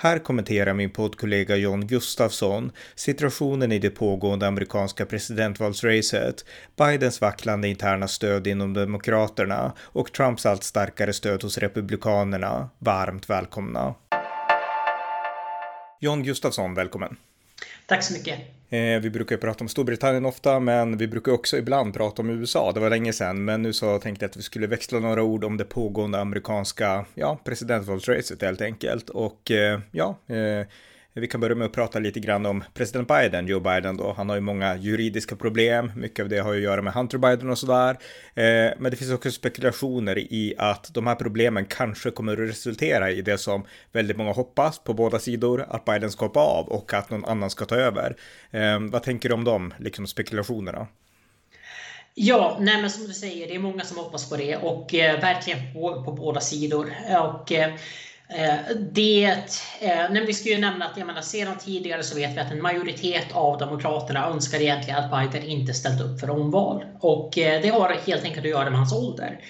Här kommenterar min poddkollega John Gustafsson situationen i det pågående amerikanska presidentvalsracet, Bidens vacklande interna stöd inom Demokraterna och Trumps allt starkare stöd hos Republikanerna. Varmt välkomna! John Gustafsson, välkommen! Tack så mycket. Eh, vi brukar prata om Storbritannien ofta, men vi brukar också ibland prata om USA. Det var länge sedan, men nu så tänkte jag att vi skulle växla några ord om det pågående amerikanska ja, presidentvalsracet helt enkelt. Och eh, ja, eh, vi kan börja med att prata lite grann om president Biden, Joe Biden då. Han har ju många juridiska problem, mycket av det har ju att göra med Hunter Biden och sådär. Eh, men det finns också spekulationer i att de här problemen kanske kommer att resultera i det som väldigt många hoppas på båda sidor, att Biden ska hoppa av och att någon annan ska ta över. Ehm, vad tänker du om de liksom, spekulationerna? Ja, nej men som du säger, det är många som hoppas på det och eh, verkligen på, på båda sidor. Och, Eh, Eh, det, eh, vi ska ju nämna att jag menar, sedan tidigare så vet vi att en majoritet av Demokraterna önskar egentligen att Biden inte ställt upp för omval. Och eh, det har helt enkelt att göra med hans ålder.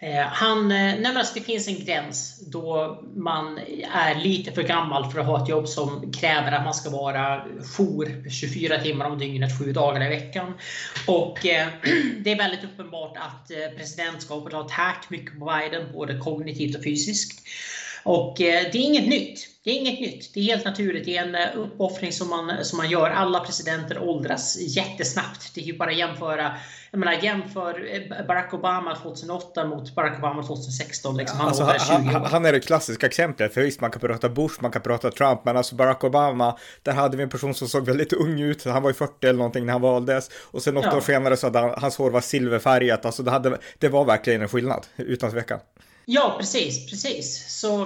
Eh, han nämner att alltså, det finns en gräns då man är lite för gammal för att ha ett jobb som kräver att man ska vara jour 24 timmar om dygnet, 7 dagar i veckan. Och det är väldigt uppenbart att presidentskapet har tärt mycket på Biden, både kognitivt och fysiskt. Och eh, det är inget nytt. Det är inget nytt. Det är helt naturligt. Det är en eh, uppoffring som man, som man gör. Alla presidenter åldras jättesnabbt. Det är ju bara att jämföra. Jag menar, jämför eh, Barack Obama 2008 mot Barack Obama 2016. Liksom. Han, alltså, han, han, han, är det klassiska exemplet. För visst, man kan prata Bush, man kan prata Trump, men alltså Barack Obama, där hade vi en person som såg väldigt ung ut. Han var ju 40 eller någonting när han valdes. Och sen åtta ja. år senare så hade han, hans hår var silverfärgat. Alltså det, hade, det var verkligen en skillnad, utan tvekan. Ja, precis, precis. Så,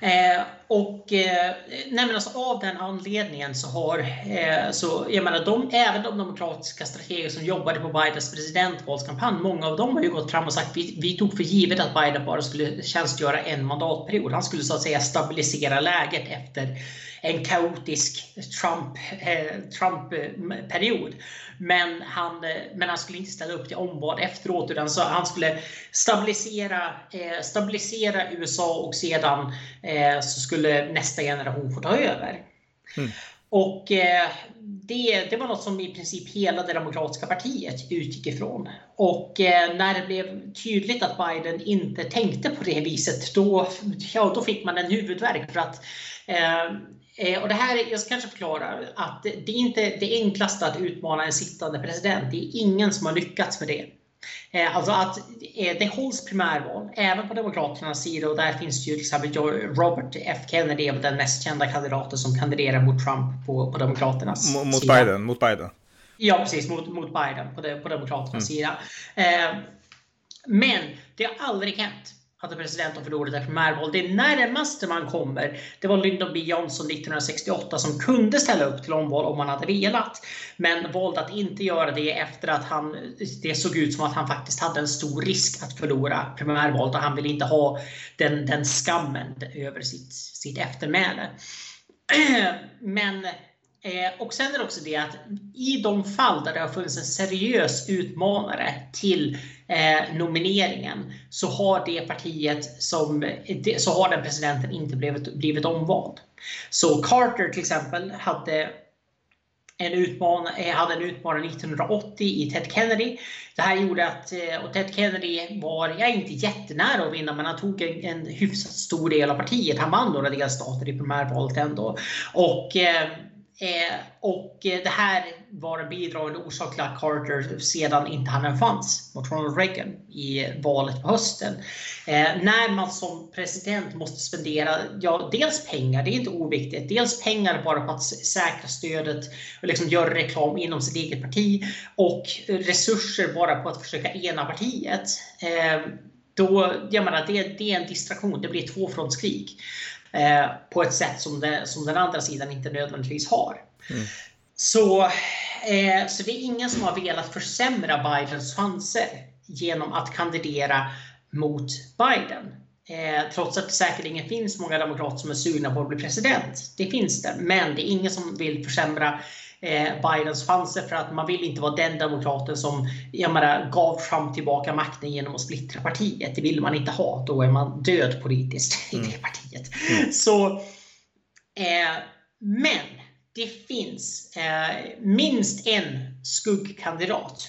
eh, och eh, nej alltså, av den anledningen så har, eh, så, jag menar, de, även de demokratiska strateger som jobbade på Bidens presidentvalskampanj, många av dem har ju gått fram och sagt att vi, vi tog för givet att Biden bara skulle tjänstgöra en mandatperiod. Han skulle så att säga stabilisera läget efter en kaotisk Trump-period. Trump men, han, men han skulle inte ställa upp till omval efteråt utan så han skulle stabilisera, eh, stabilisera USA och sedan eh, så skulle nästa generation få ta över. Mm. Och eh, det, det var något som i princip hela det demokratiska partiet utgick ifrån. Och eh, när det blev tydligt att Biden inte tänkte på det viset, då, ja, då fick man en huvudvärk. För att eh, Eh, och det här, jag ska kanske förklara att det är inte det enklaste att utmana en sittande president. Det är ingen som har lyckats med det. Eh, alltså att eh, det hålls primärval, även på Demokraternas sida och där finns ju till exempel Robert F Kennedy, den mest kända kandidaten som kandiderar mot Trump på, på Demokraternas mot sida. Biden, mot Biden? Ja, precis. Mot, mot Biden på, på Demokraternas mm. sida. men det har aldrig hänt hade presidenten förlorat ett primärval. Det närmaste man kommer, det var Lyndon B Johnson 1968 som kunde ställa upp till omval om han hade velat. Men valde att inte göra det efter att han, det såg ut som att han faktiskt hade en stor risk att förlora primärvalet och han ville inte ha den, den skammen över sitt, sitt eftermäle. Men eh, och sen är det också det att i de fall där det har funnits en seriös utmanare till eh, nomineringen så har det partiet som så har den presidenten inte blivit, blivit omvald. Så Carter till exempel hade en utmaning eh, hade en utmanare 1980 i Ted Kennedy. Det här gjorde att, eh, och Ted Kennedy var, ja, inte jättenära att vinna, men han tog en, en hyfsat stor del av partiet. Han vann några delstater i primärvalet ändå. Och eh, Eh, och eh, det här var en bidragande orsak till att Carter sedan inte hade en chans mot Ronald Reagan i valet på hösten. Eh, när man som president måste spendera ja, dels pengar, det är inte oviktigt, dels pengar bara på att säkra stödet och liksom göra reklam inom sitt eget parti och resurser bara på att försöka ena partiet. Eh, då, jag menar, det, det är en distraktion, det blir ett tvåfrontskrig. Eh, på ett sätt som, det, som den andra sidan inte nödvändigtvis har. Mm. Så, eh, så det är ingen som har velat försämra Bidens chanser genom att kandidera mot Biden. Eh, trots att det säkerligen finns många demokrater som är sugna på att bli president. Det finns det. Men det är ingen som vill försämra Bidens chanser för att man vill inte vara den demokraten som jag menar, gav Trump tillbaka makten genom att splittra partiet. Det vill man inte ha. Då är man död politiskt mm. i det partiet. Mm. Så, eh, men det finns eh, minst en skuggkandidat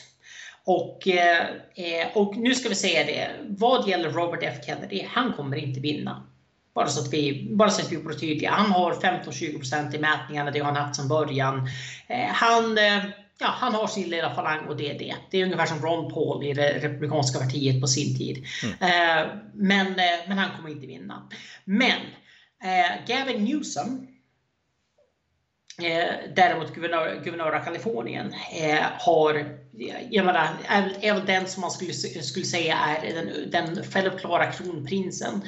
och, eh, och nu ska vi säga det, vad gäller Robert F Kennedy, han kommer inte vinna. Bara så att vi, bara så att vi är tydliga. Han har 15-20% i mätningarna, det har han haft sedan början. Eh, han, eh, ja, han har sin lilla falang och det är det. Det är ungefär som Ron Paul i det republikanska partiet på sin tid. Mm. Men, men han kommer inte vinna. Men Gavin Newsom Eh, däremot guvernör, guvernör av Kalifornien eh, har, jag menar, är, är den som man skulle, skulle säga är den, den självklara kronprinsen.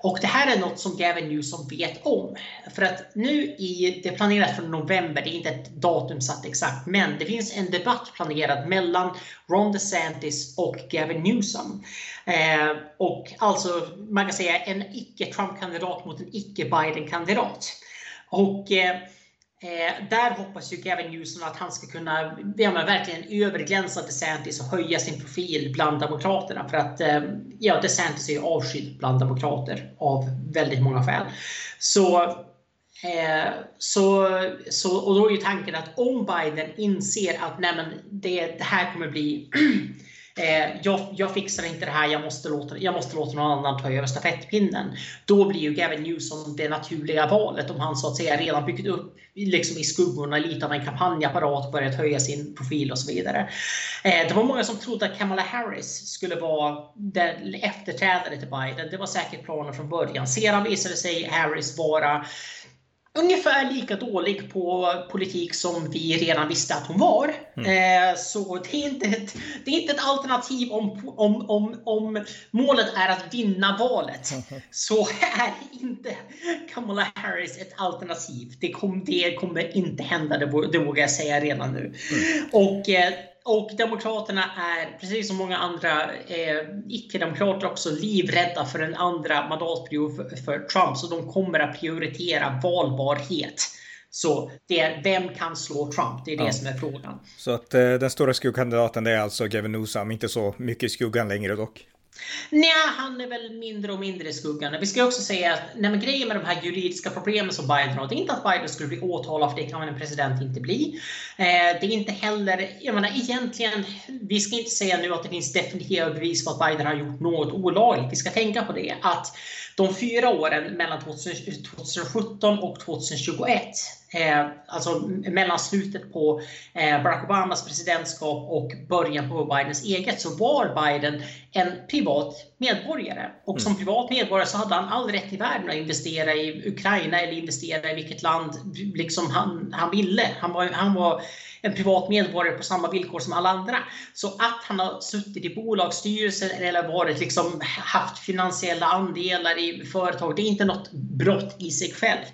Och det här är något som Gavin Newsom vet om. För att nu i, det är planerat för november, det är inte ett datum satt exakt, men det finns en debatt planerad mellan Ron DeSantis och Gavin Newsom. Eh, och alltså, man kan säga en icke-Trump-kandidat mot en icke-Biden-kandidat. Och eh, Eh, där hoppas ju Gavin Newsom att han ska kunna ja, verkligen överglänsa DeSantis och höja sin profil bland demokraterna. För att eh, ja, DeSantis är ju avskydd bland demokrater av väldigt många skäl. Så, eh, så, så, och då är ju tanken att om Biden inser att nej, men det, det här kommer bli eh, jag, jag, fixar inte det här, jag måste, låta, jag måste låta någon annan ta över stafettpinnen. Då blir ju Gavin Newsom det naturliga valet om han så att säga redan byggt upp liksom i skuggorna lite av en kampanjapparat, börjat höja sin profil och så vidare. Eh, det var många som trodde att Kamala Harris skulle vara den efterträdare till Biden. Det var säkert planen från början. Sedan visade sig Harris vara ungefär lika dålig på politik som vi redan visste att hon var. Mm. Eh, så det är, inte ett, det är inte ett alternativ om, om, om, om målet är att vinna valet. Så är inte Kamala Harris ett alternativ. Det, kom, det kommer inte hända, det, det vågar jag säga redan nu. Mm. Och eh, och Demokraterna är, precis som många andra eh, icke-demokrater också, livrädda för en andra mandatperiod för, för, Trump. Så de kommer att prioritera valbarhet. Så det är vem kan slå Trump? Det är det ja. som är frågan. Så att eh, den stora skuggkandidaten är alltså Gavin Newsom, inte så mycket i skuggan längre dock. Nej, han är väl mindre och mindre i skuggan. Vi ska också säga att nej, men grejen med de här juridiska problemen som Biden har, det är inte att Biden skulle bli åtalad, för det kan en president inte bli. Eh, det är inte heller, jag menar egentligen, vi ska inte säga nu att det finns definitiva bevis på att Biden har gjort något olagligt. Vi ska tänka på det, att de fyra åren mellan 2017 och 2021 Eh, alltså mellan slutet på eh, Barack Obamas presidentskap och början på Bidens eget så var Biden en privat medborgare. Och som mm. privat medborgare så hade han all rätt i världen att investera i Ukraina eller investera i vilket land liksom han, han ville. Han var, han var en privat medborgare på samma villkor som alla andra. Så att han har suttit i bolagsstyrelsen eller varit liksom, haft finansiella andelar i företag, det är inte något brott i sig självt.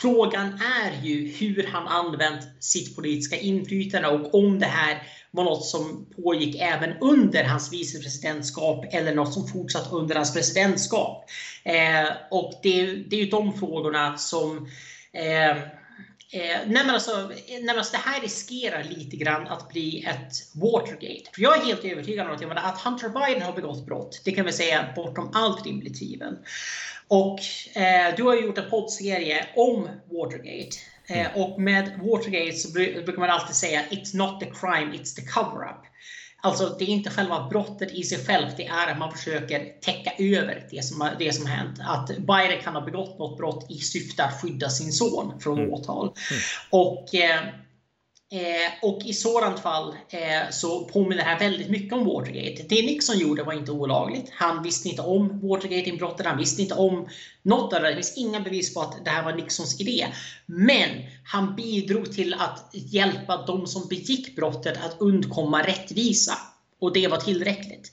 Frågan är ju hur han använt sitt politiska inflytande och om det här var något som pågick även under hans vicepresidentskap eller något som fortsatt under hans presidentskap. Eh, och det, det är ju de frågorna som eh, Eh, nej men alltså, nej alltså, det här riskerar lite grann att bli ett Watergate. För jag är helt övertygad om att, att Hunter Biden har begått brott, det kan vi säga bortom allt rimligt tvivel. Och eh, du har gjort en poddserie om Watergate. Eh, mm. och med Watergate så brukar man alltid säga It's not the crime, it's the cover-up. Alltså det är inte själva brottet i sig självt, det är att man försöker täcka över det som, det som hänt. Att Biden kan ha begått något brott i syfte att skydda sin son från mm. åtal. Mm. Och eh, Eh, och i sådant fall eh, så påminner det här väldigt mycket om Watergate. Det Nixon gjorde var inte olagligt. Han visste inte om Watergate-inbrottet, han visste inte om något av det. Det finns inga bevis på att det här var Nixons idé. Men han bidrog till att hjälpa de som begick brottet att undkomma rättvisa. Och det var tillräckligt.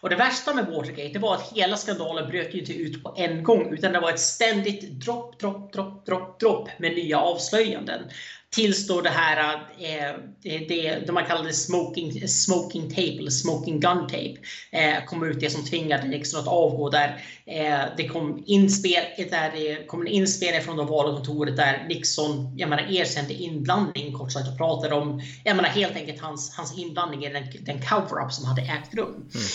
Och det värsta med Watergate det var att hela skandalen bröt inte ut på en gång utan det var ett ständigt dropp, dropp, dropp, dropp, dropp med nya avslöjanden. Tills då det här, eh, det, det, man kallade smoking, smoking tape, eller smoking gun tape, eh, kom ut det som tvingade Nixon liksom att avgå. Där eh, det kom, inspel, där det kom en inspelning från det valkontoret där Nixon jag menar, erkände inblandning, kort sagt, och pratade om jag menar, helt enkelt hans, hans inblandning i den, den cover-up som hade ägt rum. Mm.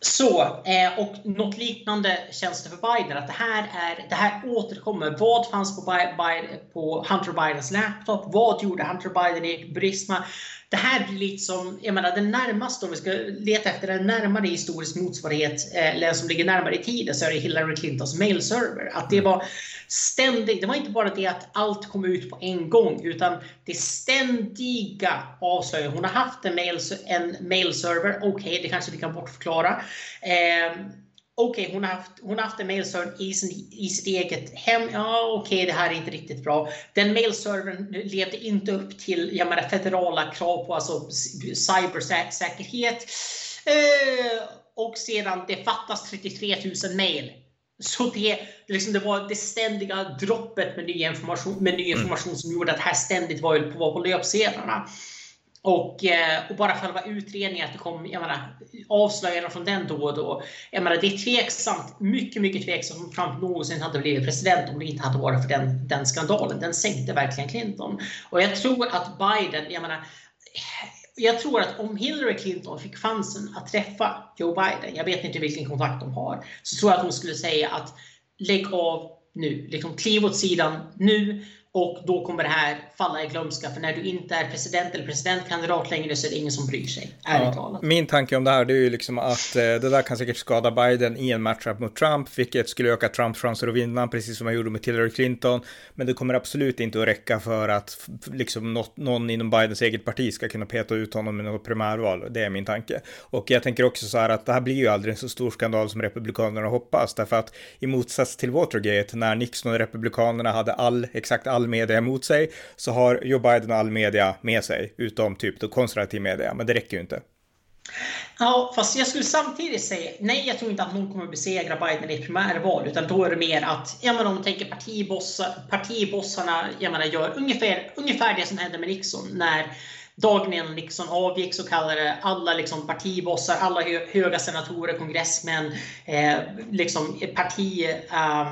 Så, eh, och något liknande känns det för Biden. Att det här, är, det här återkommer. Vad fanns på, Biden, på Hunter Bidens laptop? Vad gjorde Hunter Biden i Burisma? Det här blir lite som, jag menar den närmaste, om vi ska leta efter en närmare historisk motsvarighet, eh, eller som ligger närmare i tiden, så är det Hillary Clintons mailserver. Att det var ständigt, det var inte bara det att allt kom ut på en gång, utan det ständiga avslöjandet. Hon har haft en, mail, en mailserver, okej, okay, det kanske vi kan bortförklara. Eh, okej, okay, hon, har haft, hon har haft en mailserver i, sin, i sitt eget hem. Ja, okej, okay, det här är inte riktigt bra. Den mailservern levde inte upp till jag menar, federala krav på alltså, cybersäkerhet. Eh, och sedan, det fattas 33 000 mail. Så det, liksom, det var det ständiga droppet med ny information, med ny mm. information som gjorde att det här ständigt var på, var på löpsedlarna. Och, eh, och bara själva utredningen, att det kom jag menar, avslöjanden från den då och då. Jag menar, det är tveksamt, mycket, mycket tveksamt om Trump någonsin hade blivit president om det inte hade varit för den, den skandalen. Den sänkte verkligen Clinton. Och jag tror att Biden, jag menar, jag tror att om Hillary Clinton fick chansen att träffa Joe Biden, jag vet inte vilken kontakt de har, så tror jag att hon skulle säga att lägg av nu, liksom kliv åt sidan nu och då kommer det här falla i glömska. För när du inte är president eller presidentkandidat längre så är det ingen som bryr sig. Ärligt ja, Min tanke om det här det är ju liksom att eh, det där kan säkert skada Biden i en matchup mot Trump. Vilket skulle öka Trumps chanser att vinna, precis som han gjorde med Hillary Clinton. Men det kommer absolut inte att räcka för att liksom något, någon inom Bidens eget parti ska kunna peta ut honom i något primärval. Det är min tanke. Och jag tänker också så här att det här blir ju aldrig en så stor skandal som Republikanerna hoppas. Därför att i motsats till Watergate, när Nixon och Republikanerna hade all, exakt all all media emot sig så har Joe Biden all media med sig, utom typ då konservativ media, men det räcker ju inte. Ja, fast jag skulle samtidigt säga nej, jag tror inte att någon kommer besegra Biden i ett primärval, utan då är det mer att, ja men om man tänker partibossar, partibossarna, jag menar, gör ungefär, ungefär det som hände med Nixon när dagen innan Nixon avgick så kallade alla liksom partibossar, alla höga senatorer, kongressmän, eh, liksom parti, eh,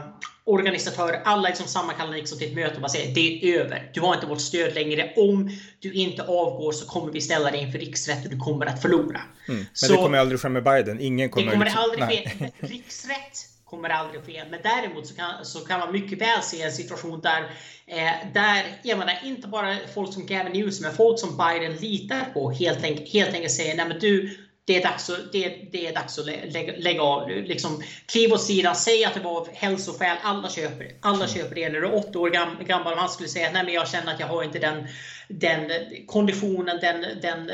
organisatörer, alla liksom sammankallar Nixon till ett möte och bara säger det är över. Du har inte vårt stöd längre. Om du inte avgår så kommer vi ställa dig inför riksrätt och du kommer att förlora. Mm. Men så, det kommer aldrig ske med Biden. Ingen kommer... Det kommer liksom, aldrig ske. Riksrätt kommer aldrig ske. Men däremot så kan, så kan man mycket väl se en situation där, eh, där jag menar, inte bara folk som Gavin Newsom, men folk som Biden litar på helt, enk helt enkelt säger nej men du, det är dags att, det, det är dags att lägga, lägga av nu. Liksom, kliv åt sidan, säg att det var hälsoskäl. Alla köper Alla mm. köper det. När du är 80 år gammal och han skulle säga att jag känner att jag har inte den, den konditionen, den, den,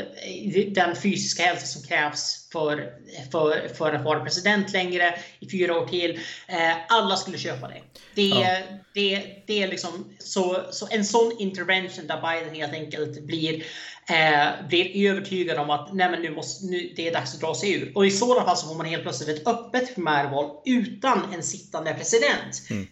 den fysiska hälsa som krävs för, för, för att vara president längre i fyra år till. Eh, alla skulle köpa det. Det, ja. det, det är liksom, så, så en sån intervention där Biden helt enkelt blir eh, blir övertygad om att nej, nu måste, nu, det är dags att dra sig ur. Och i sådana fall så får man helt plötsligt ett öppet primärval utan en sittande president. Mm.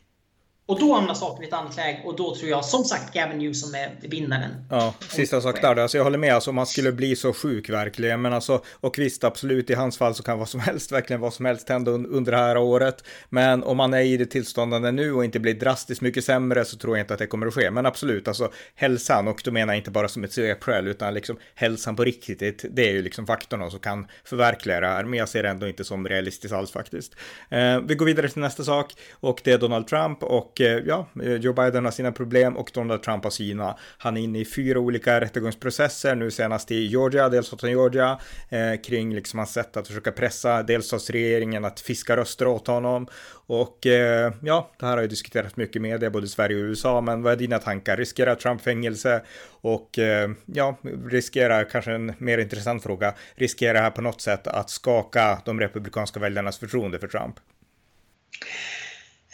Och då hamnar saken i ett annat läge och då tror jag som sagt Gavin Newsom är vinnaren. Ja, sista sak där. Alltså jag håller med, alltså, man skulle bli så sjuk verkligen. Men alltså, och visst, absolut, i hans fall så kan vad som helst, verkligen vad som helst hända under det här året. Men om man är i det tillståndande nu och inte blir drastiskt mycket sämre så tror jag inte att det kommer att ske. Men absolut, alltså hälsan, och då menar jag inte bara som ett svepskäl, utan liksom hälsan på riktigt, det är ju liksom faktorn som kan förverkliga det här. Men jag ser det ändå inte som realistiskt alls faktiskt. Eh, vi går vidare till nästa sak och det är Donald Trump och Eh, ja, eh, Joe Biden har sina problem och Donald Trump har sina. Han är inne i fyra olika rättegångsprocesser, nu senast i Georgia, delstaten Georgia, eh, kring liksom hans sätt att försöka pressa delstatsregeringen att fiska röster åt honom. Och eh, ja, det här har ju diskuterats mycket i media, både i Sverige och USA, men vad är dina tankar? Riskerar Trump fängelse? Och eh, ja, riskerar, kanske en mer intressant fråga, riskerar det här på något sätt att skaka de republikanska väljarnas förtroende för Trump?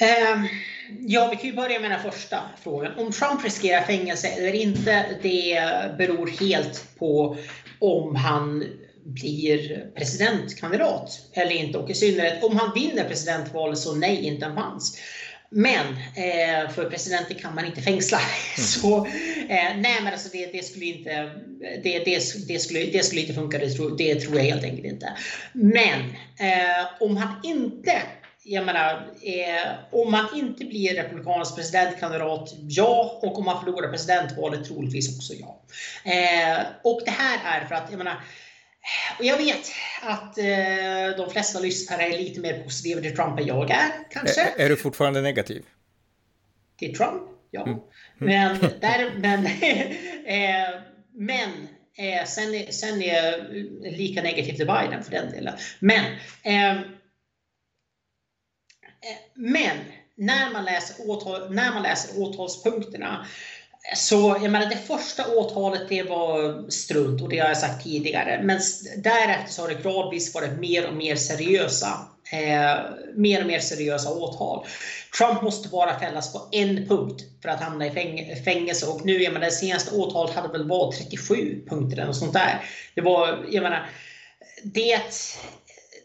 Um, ja, vi kan ju börja med den första frågan. Om Trump riskerar fängelse eller inte, det beror helt på om han blir presidentkandidat eller inte. Och i synnerhet om han vinner presidentvalet så nej, inte en chans. Men eh, för presidenten kan man inte fängsla. Mm. Så, eh, nej men alltså det, det skulle inte det, det, det, skulle, det skulle inte funka, det tror, det tror jag helt enkelt inte. Men eh, om han inte jag menar, eh, om man inte blir republikansk presidentkandidat, ja. Och om man förlorar presidentvalet, troligtvis också ja. Eh, och det här är för att, jag menar, och jag vet att eh, de flesta lyssnare är lite mer positiva till Trump än jag är, kanske. Är, är du fortfarande negativ? Till Trump? Ja. Mm. Mm. Men, där, men, eh, men eh, sen, är, sen är jag lika negativ till Biden för den delen. Men, eh, Eh, men när man läser, åtal, när man läser åtalspunkterna så jag menar, det första åtalet det var strunt och det har jag sagt tidigare. Men därefter så har det gradvis varit mer och mer seriösa eh, mer och mer seriösa åtal. Trump måste bara fällas på en punkt för att hamna i fäng fängelse och nu, jag menar, det senaste åtalet hade väl varit 37 punkter eller sånt där. Det var, jag menar, det,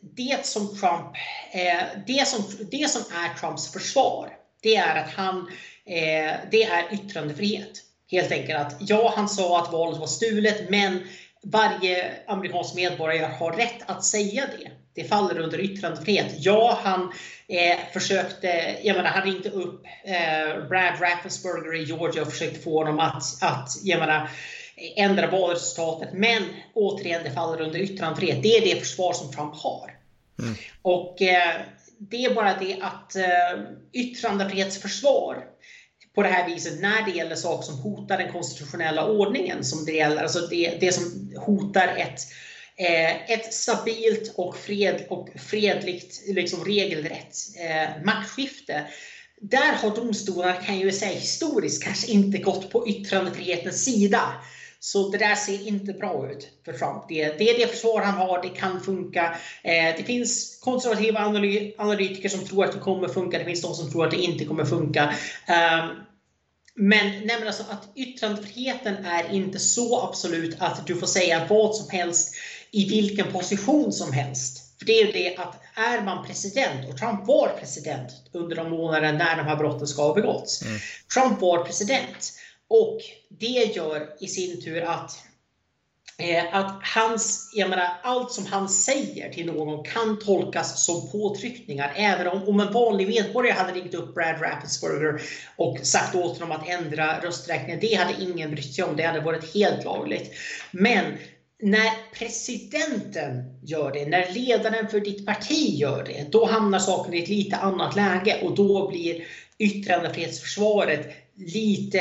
det som Trump, Eh, det som, det som är Trumps försvar, det är att han Eh, det är yttrandefrihet. Helt enkelt att ja, han sa att valet var stulet, men varje amerikansk medborgare har rätt att säga det. Det faller under yttrandefrihet. Ja, han eh, försökte, jag menar, han ringde upp eh, Brad Raffensperger i Georgia och försökte få honom att, att jag menar, ändra valresultatet. Men återigen, det faller under yttrandefrihet. Det är det försvar som Trump har. Mm. Och eh, det är bara det att eh, yttrandefrihetsförsvar på det här viset när det gäller saker som hotar den konstitutionella ordningen. Som det, gäller, alltså det, det som hotar ett, eh, ett stabilt och, fred, och fredligt, liksom regelrätt eh, maktskifte. Där har domstolarna, kan jag säga historiskt, kanske inte gått på yttrandefrihetens sida. Så det där ser inte bra ut för Trump. Det, det är det försvar han har, det kan funka. Eh, det finns konservativa analytiker som tror att det kommer funka, det finns de som tror att det inte kommer funka. Um, men, men alltså att yttrandefriheten är inte så absolut att du får säga vad som helst i vilken position som helst. För det är ju det att är man president, och Trump var president under de månader när de här brotten ska ha begåtts. Mm. Trump var president. Och det gör i sin tur att, eh, att hans, jag menar, allt som han säger till någon kan tolkas som påtryckningar. Även om, om en vanlig medborgare hade ringt upp Brad Raffensperger och sagt åt honom att ändra rösträkningen. Det hade ingen brytt sig om. Det hade varit helt lagligt. Men när presidenten gör det, när ledaren för ditt parti gör det, då hamnar saken i ett lite annat läge och då blir yttrandefrihetsförsvaret lite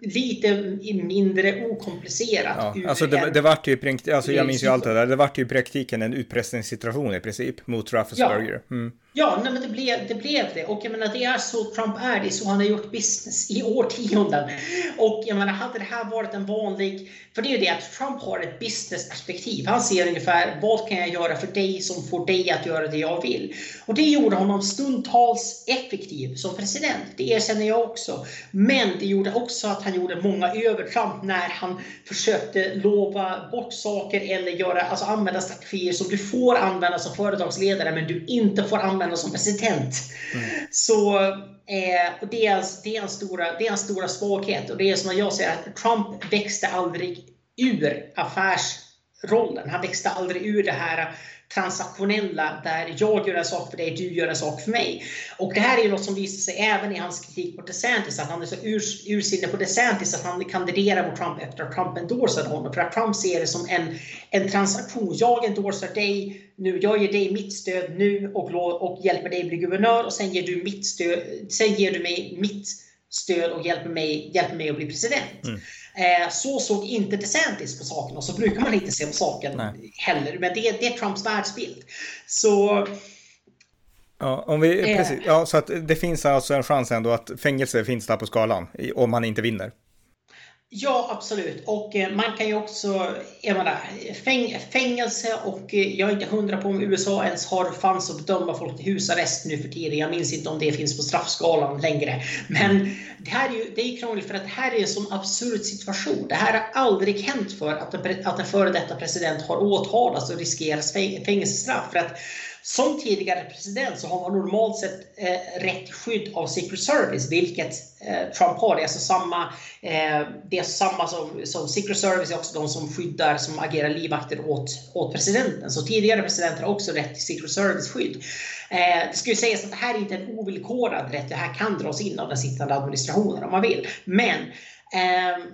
lite mindre okomplicerat. Ja, alltså det, det vart ju, alltså jag minns ju allt det där, det vart ju i praktiken en utpressningssituation i princip mot Raffensperger. Ja. Mm. Ja, nej, men det blev, det blev det. Och jag menar, det är så Trump är. Det är så han har gjort business i årtionden. Och jag menar, hade det här varit en vanlig... För det är ju det att Trump har ett businessperspektiv. Han ser ungefär, vad kan jag göra för dig som får dig att göra det jag vill? Och det gjorde honom stundtals effektiv som president. Det erkänner jag också. Men det gjorde också att han gjorde många övertramp när han försökte lova bort saker eller göra, alltså använda strategier som du får använda som företagsledare, men du inte får använda använda som president. Mm. Så eh, och det, är, det, är en stora, det är en stora svaghet. Och det är som jag säger, att Trump växte aldrig ur affärsrollen. Han växte aldrig ur det här transaktionella där jag gör en sak för dig, du gör en sak för mig. Och det här är ju något som visar sig även i hans kritik mot DeSantis, att han är så ur, ursinne på DeSantis att han kandiderar mot Trump efter att Trump endorsade honom. För att Trump ser det som en, en transaktion. Jag endorsar dig nu, jag ger dig mitt stöd nu och, och hjälper dig bli guvernör och sen ger du mitt stöd, sen ger du mig mitt stöd och hjälper mig, hjälper mig att bli president. Mm. Eh, så såg inte DeSantis på saken och så brukar man inte se på saken Nej. heller. Men det, det är Trumps världsbild. Så Ja, om vi, eh. precis, ja, så att det finns alltså en chans ändå att fängelse finns där på skalan om han inte vinner. Ja, absolut. Och eh, man kan ju också, jag menar, fäng, fängelse och eh, jag är inte hundra på om USA ens har fanns att bedöma folk till husarrest nu för tiden. Jag minns inte om det finns på straffskalan längre. Men det här är ju det är krångligt för att det här är en sån absurd situation. Det här har aldrig hänt för att en, att en före detta president har åtalats och riskerar fängelsestraff. För att som tidigare president så har man normalt sett eh, rätt skydd av Secret Service, vilket eh, Trump har. Det är alltså samma, eh, det är samma som, som Secret Service är också de som skyddar, som agerar livvakter åt, åt presidenten. Så tidigare presidenter har också rätt till Secret Service-skydd. Eh, det ska ju sägas att det här är inte en ovillkorad rätt. Det här kan dras in av den sittande administrationen om man vill. Men eh,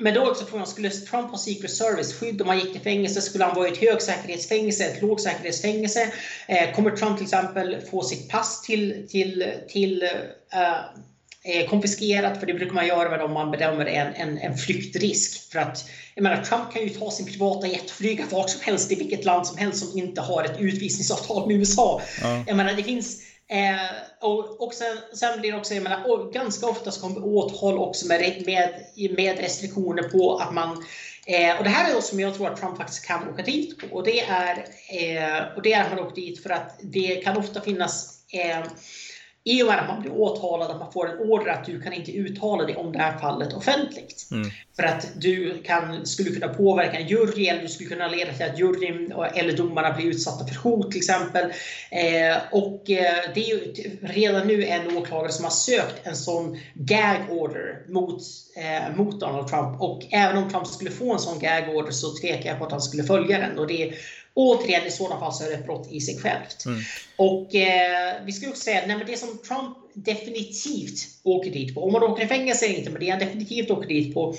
men då också frågan, skulle Trump ha Secret Service-skydd om han gick till fängelse? Skulle han vara i ett högsäkerhetsfängelse, ett lågsäkerhetsfängelse? Eh, kommer Trump till exempel få sitt pass till, till, till uh, konfiskerat? För det brukar man göra om man bedömer en, en, en flyktrisk. För att, jag menar, Trump kan ju ta sin privata jet och flyga vart som helst i vilket land som helst som inte har ett utvisningsavtal med USA. Ja. Jag menar, det finns Eh, och, och sen, sen, blir det också, jag menar, och ganska ofta så kommer åtal också med, med, med restriktioner på att man eh, och det här är något som jag tror att Trump faktiskt kan åka dit på. Och det är, eh, och det är att han åker dit för att det kan ofta finnas eh, i och med att man blir åtalad, att man får en order att du kan inte uttala dig om det här fallet offentligt. Mm. För att du kan, skulle kunna påverka en jury eller du skulle kunna leda till att juryn eller domarna blir utsatta för hot till exempel. Eh, och eh, det är ju redan nu en åklagare som har sökt en sån gag order mot, eh, mot Donald Trump. Och även om Trump skulle få en sån gag order så tvekar jag på att han skulle följa den. Och det Återigen, i sådana fall så är det ett brott i sig självt. Mm. Och eh, vi ska också säga, nej, det som Trump definitivt åker dit på, om man åker i fängelse eller inte, men det han definitivt åker dit på,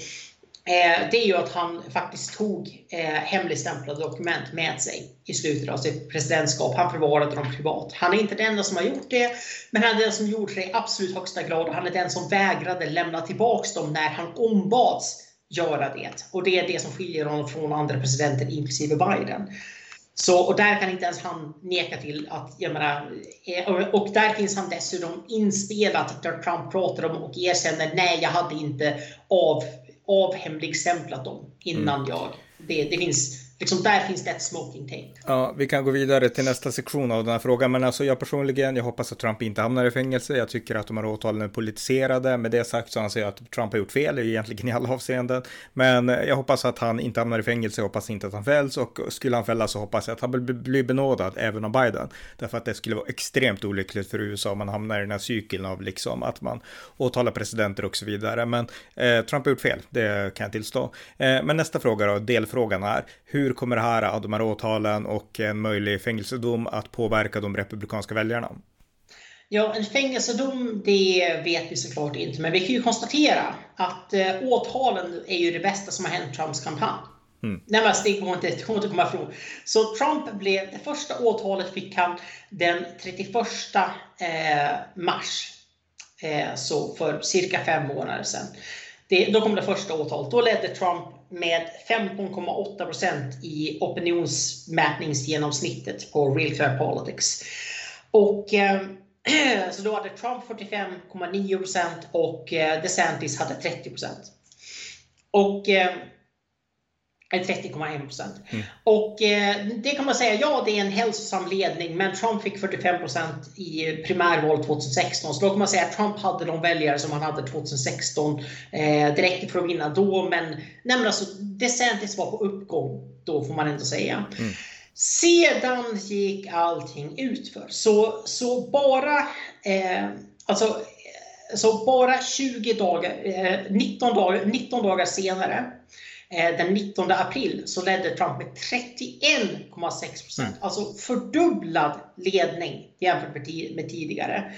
eh, det är ju att han faktiskt tog eh, hemligstämplade dokument med sig i slutet av sitt presidentskap. Han förvarade dem privat. Han är inte den enda som har gjort det, men han är den som gjorde det i absolut högsta grad och han är den som vägrade lämna tillbaks dem när han ombads göra det. Och det är det som skiljer honom från andra presidenter, inklusive Biden. Så, och där kan inte ens han neka till att, jag menar, eh, och där finns han dessutom inspelat där Trump pratar om och erkänner nej, jag hade inte av, avhemligstämplat dem innan mm. jag. Det, det finns liksom där finns det ett smoking tape. Ja, vi kan gå vidare till nästa sektion av den här frågan, men alltså jag personligen, jag hoppas att Trump inte hamnar i fängelse. Jag tycker att de här åtalen är politiserade. Med det sagt så anser jag att Trump har gjort fel, egentligen i alla avseenden. Men eh, jag hoppas att han inte hamnar i fängelse, jag hoppas inte att han fälls och skulle han fällas så hoppas jag att han blir benådad även av Biden. Därför att det skulle vara extremt olyckligt för USA om man hamnar i den här cykeln av liksom att man åtalar presidenter och så vidare. Men eh, Trump har gjort fel, det kan jag tillstå. Eh, men nästa fråga då, delfrågan är, hur kommer det här, de här åtalen och en möjlig fängelsedom att påverka de republikanska väljarna? Ja, en fängelsedom, det vet vi såklart inte, men vi kan ju konstatera att eh, åtalen är ju det bästa som har hänt Trumps kampanj. Mm. Nej, men det går inte, det går inte att komma ifrån. Så Trump blev, det första åtalet fick han den 31 eh, mars. Eh, så för cirka fem månader sedan. Det, då kom det första åtalet. Då ledde Trump med 15,8% i opinionsmätningsgenomsnittet på Real Fair Politics. Och, eh, så då hade Trump 45,9% och eh, DeSantis hade 30 Och eh, 30,1 procent. Mm. Och eh, det kan man säga, ja det är en hälsosam ledning, men Trump fick 45 procent i primärval 2016. Så då kan man säga att Trump hade de väljare som han hade 2016. Eh, räckte för att vinna då, men, nej, men alltså, DeSantis var på uppgång då, får man ändå säga. Mm. Sedan gick allting utför. Så, så bara, eh, alltså, så bara 20 dagar, eh, 19, dagar, 19 dagar senare den 19 april så ledde Trump med 31,6 procent. Mm. Alltså fördubblad ledning jämfört med tidigare.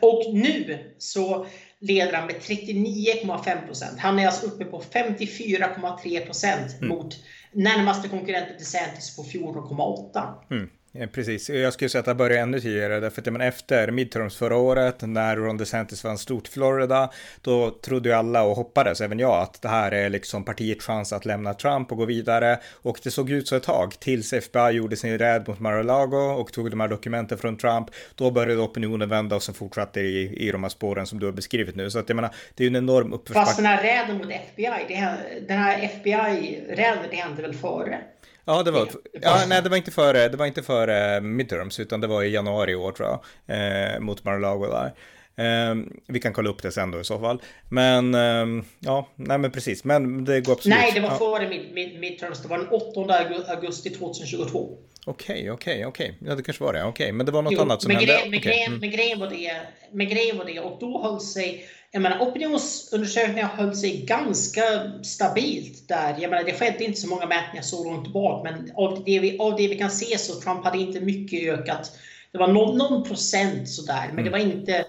Och nu så leder han med 39,5 procent. Han är alltså uppe på 54,3 procent mm. mot närmaste konkurrenten DeSantis på 14,8. Mm. Eh, precis, jag skulle säga att det började ännu tidigare, därför att men efter midterms förra året, när Ron DeSantis vann stort Florida, då trodde ju alla och hoppades, även jag, att det här är liksom partiets chans att lämna Trump och gå vidare. Och det såg ut så ett tag, tills FBI gjorde sin räd mot Mar-a-Lago och tog de här dokumenten från Trump. Då började opinionen vända och sen fortsatte i, i de här spåren som du har beskrivit nu. Så att jag menar, det är ju en enorm uppförsbacke. Fast den här räden mot FBI, det, den här FBI-räden, det hände väl före? Ja, det var, ja, nej, det var inte före, det var inte före midterms, utan det var i januari i år tror jag, eh, mot Mar-a-Lago där. Eh, vi kan kolla upp det sen då i så fall. Men eh, ja, nej men precis. Men det går absolut. Nej, det var före mid, midterms. Det var den 8 augusti 2022. Okej, okej, okej. Ja, det kanske var det. Okej, okay. men det var något jo, annat som hände. Grej, men, okay. grejen, mm. var det, men grejen var det, och då höll sig, jag menar opinionsundersökningar höll sig ganska stabilt där. Jag menar det skedde inte så många mätningar så långt bak, men av det vi, av det vi kan se så Trump hade inte mycket ökat. Det var någon, någon procent sådär, men mm. det var inte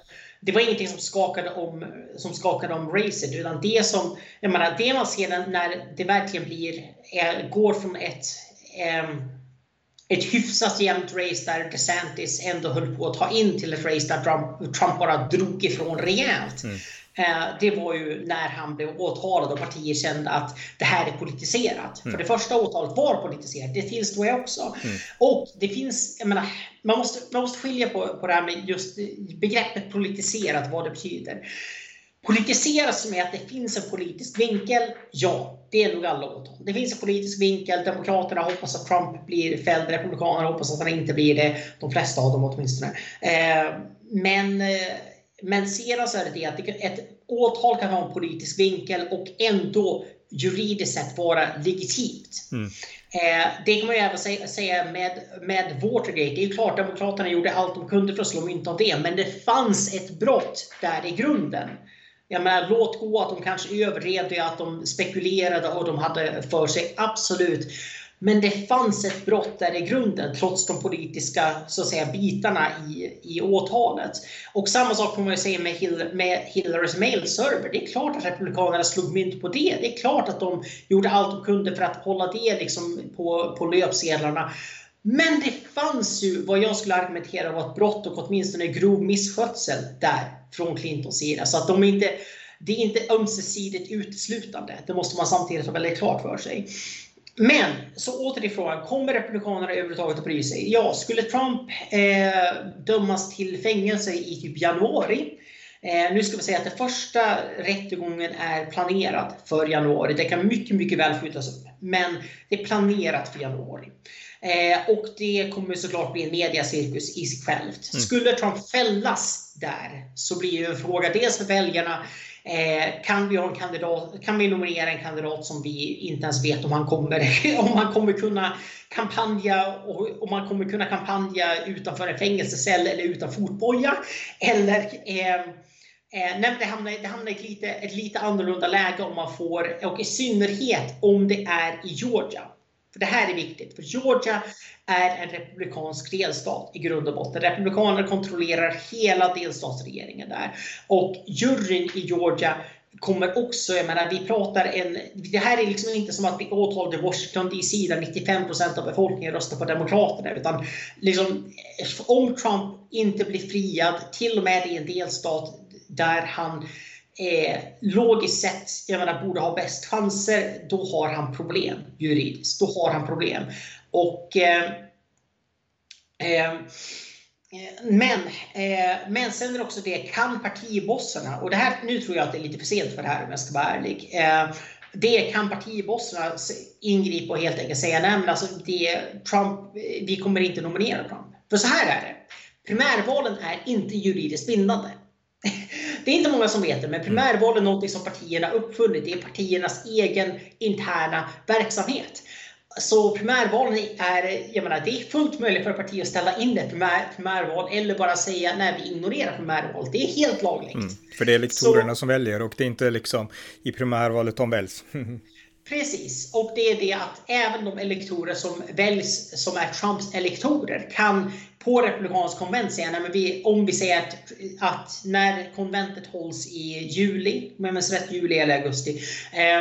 det var ingenting som skakade om, som skakade om racet, utan det som, jag menar, det man ser när det verkligen blir, är, går från ett eh, ett hyfsat jämnt race där DeSantis ändå höll på att ta in till ett race där Trump, Trump bara drog ifrån rejält. Mm. Eh, det var ju när han blev åtalad och partier kände att det här är politiserat. Mm. För det första åtalet var politiserat, det tillstår jag också. Mm. Och det finns, jag menar, man måste, man måste skilja på, på det här med just begreppet politiserat, vad det betyder. Politiseras med att det finns en politisk vinkel? Ja, det är nog alla åtal. Det finns en politisk vinkel. Demokraterna hoppas att Trump blir fälld. Republikanerna hoppas att han inte blir det. De flesta av dem åtminstone. Eh, men, eh, men sedan så är det det att ett åtal kan ha en politisk vinkel och ändå juridiskt sett vara legitimt. Mm. Eh, det kan man ju även säga med, med Watergate. Det är klart Demokraterna gjorde allt de kunde för att slå mynt av det, men det fanns ett brott där i grunden. Jag menar, låt gå att de kanske överdrev att de spekulerade och de hade för sig. Absolut. Men det fanns ett brott där i grunden trots de politiska så att säga, bitarna i, i åtalet. Och samma sak får man ju säga med, Hill, med Hillarys mailserver. Det är klart att Republikanerna slog mynt på det. Det är klart att de gjorde allt de kunde för att hålla det liksom på, på löpsedlarna. Men det fanns ju vad jag skulle argumentera var ett brott och åtminstone grov misskötsel där från Clintons sida. Så att de inte, det är inte ömsesidigt uteslutande. Det måste man samtidigt ha väldigt klart för sig. Men, så åter till frågan. Kommer Republikanerna överhuvudtaget att bry sig? Ja, skulle Trump eh, dömas till fängelse i typ januari Eh, nu ska vi säga att den första rättegången är planerad för januari. Det kan mycket, mycket väl skjutas upp. Men det är planerat för januari. Eh, och det kommer såklart bli en mediacirkus i sig självt. Mm. Skulle Trump fällas där så blir ju en fråga dels för väljarna Eh, kan, vi ha en kandidat, kan vi nominera en kandidat som vi inte ens vet om han kommer, om han kommer kunna kampanja och om han kommer kunna kampanja utanför en fängelsecell eller utan fotboja? Eller eh, Eh, nej, det hamnar, det hamnar i ett lite, ett lite annorlunda läge om man får, och i synnerhet om det är i Georgia. För det här är viktigt, för Georgia är en republikansk delstat i grund och botten. Republikaner kontrollerar hela delstatsregeringen där. Och juryn i Georgia kommer också, jag menar vi pratar en, det här är liksom inte som att vi åtalade Washington DC där 95% av befolkningen röstar på Demokraterna. Utan liksom, om Trump inte blir friad, till och med i en delstat där han eh, logiskt sett jag menar, borde ha bäst chanser, då har han problem juridiskt. Då har han problem. Och eh, eh, eh, men, eh, men sen är det också det, kan partibossarna, och det här, nu tror jag att det är lite för sent för det här om jag ska vara ärlig. Eh, det kan partibossarna ingripa och helt enkelt säga, nej men alltså det, Trump, vi kommer inte nominera Trump. För så här är det, primärvalen är inte juridiskt bindande. Det är inte många som vet det, men primärval är något som partierna uppfunnit. Det är partiernas egen interna verksamhet. Så primärvalen är, jag menar, det är fullt möjligt för partier att ställa in ett primär, primärval eller bara säga nej, vi ignorerar primärvalet. Det är helt lagligt. Mm, för det är elektorerna Så, som väljer och det är inte liksom i primärvalet de väljs. Precis, och det är det att även de elektorer som väljs som är Trumps elektorer kan på republikansk konvent säga, nej, men vi, om vi säger att, att när konventet hålls i juli, om jag minns rätt, juli eller augusti, eh,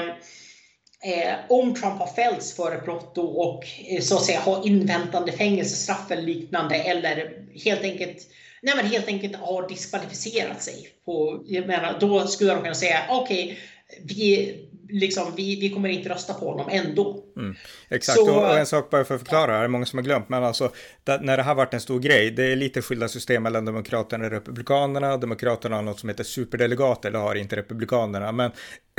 eh, om Trump har fällts för ett brott och eh, så att säga har inväntande fängelsestraff eller liknande eller helt enkelt Nej men helt enkelt har diskvalificerat sig. På, jag menar, då skulle de kunna säga okej, okay, vi, liksom, vi, vi kommer inte rösta på honom ändå. Mm, exakt, så, och, en sak bara för att förklara, det är många som har glömt, men alltså när det här varit en stor grej, det är lite skilda system mellan Demokraterna och Republikanerna. Demokraterna har något som heter superdelegater, det har inte Republikanerna, men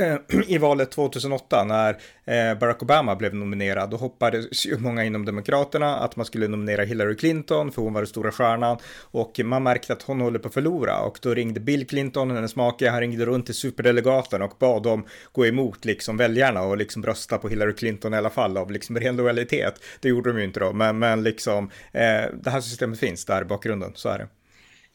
eh, i valet 2008 när eh, Barack Obama blev nominerad, då hoppades ju många inom Demokraterna att man skulle nominera Hillary Clinton, för hon var den stora stjärnan, och man märkte att hon håller på att förlora, och då ringde Bill Clinton, hennes make, han ringde runt till superdelegaten och bad dem gå emot liksom väljarna och liksom rösta på Hillary Clinton alla fall av liksom ren lojalitet. Det gjorde de ju inte då, men, men liksom eh, det här systemet finns där i bakgrunden, så är det.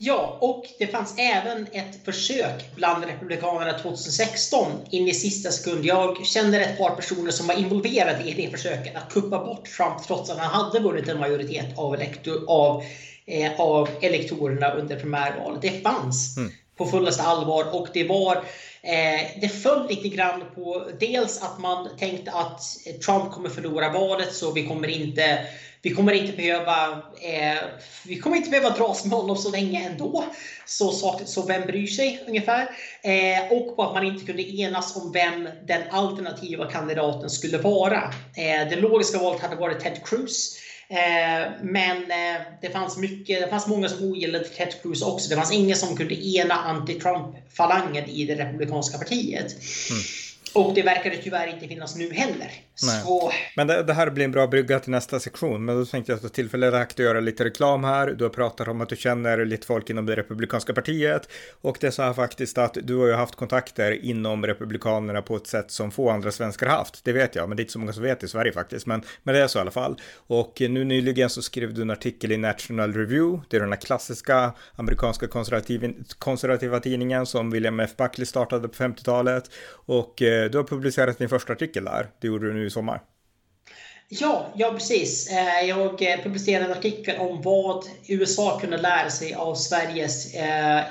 Ja, och det fanns även ett försök bland Republikanerna 2016 in i sista sekund. Jag känner ett par personer som var involverade i det försöket att kuppa bort Trump trots att han hade vunnit en majoritet av, elektor, av, eh, av elektorerna under primärvalet. Det fanns mm på fullaste allvar och det var eh, det föll lite grann på dels att man tänkte att Trump kommer förlora valet så vi kommer inte vi kommer inte behöva, eh, vi kommer inte behöva dras med honom så länge ändå. Så, så, så vem bryr sig ungefär? Eh, och på att man inte kunde enas om vem den alternativa kandidaten skulle vara. Eh, det logiska valet hade varit Ted Cruz. Eh, men eh, det fanns, mycket, det fanns många som ogillade Ted Cruz också. Det fanns ingen som kunde ena anti-Trump-falangen i det republikanska partiet. Mm. Och det verkar det tyvärr inte finnas nu heller. Så... Men det, det, här blir en bra brygga till nästa sektion. Men då tänkte jag ta tillfället att göra lite reklam här. Du har pratat om att du känner lite folk inom det republikanska partiet. Och det är så här faktiskt att du har ju haft kontakter inom republikanerna på ett sätt som få andra svenskar haft. Det vet jag, men det är inte så många som vet i Sverige faktiskt. Men, men det är så i alla fall. Och nu nyligen så skrev du en artikel i National Review. Det är den här klassiska amerikanska konservativ, konservativa tidningen som William F. Buckley startade på 50-talet. Och eh, du har publicerat din första artikel där. Det gjorde du nu i sommar. Ja, ja precis. Eh, jag eh, publicerade en artikel om vad USA kunde lära sig av Sveriges eh,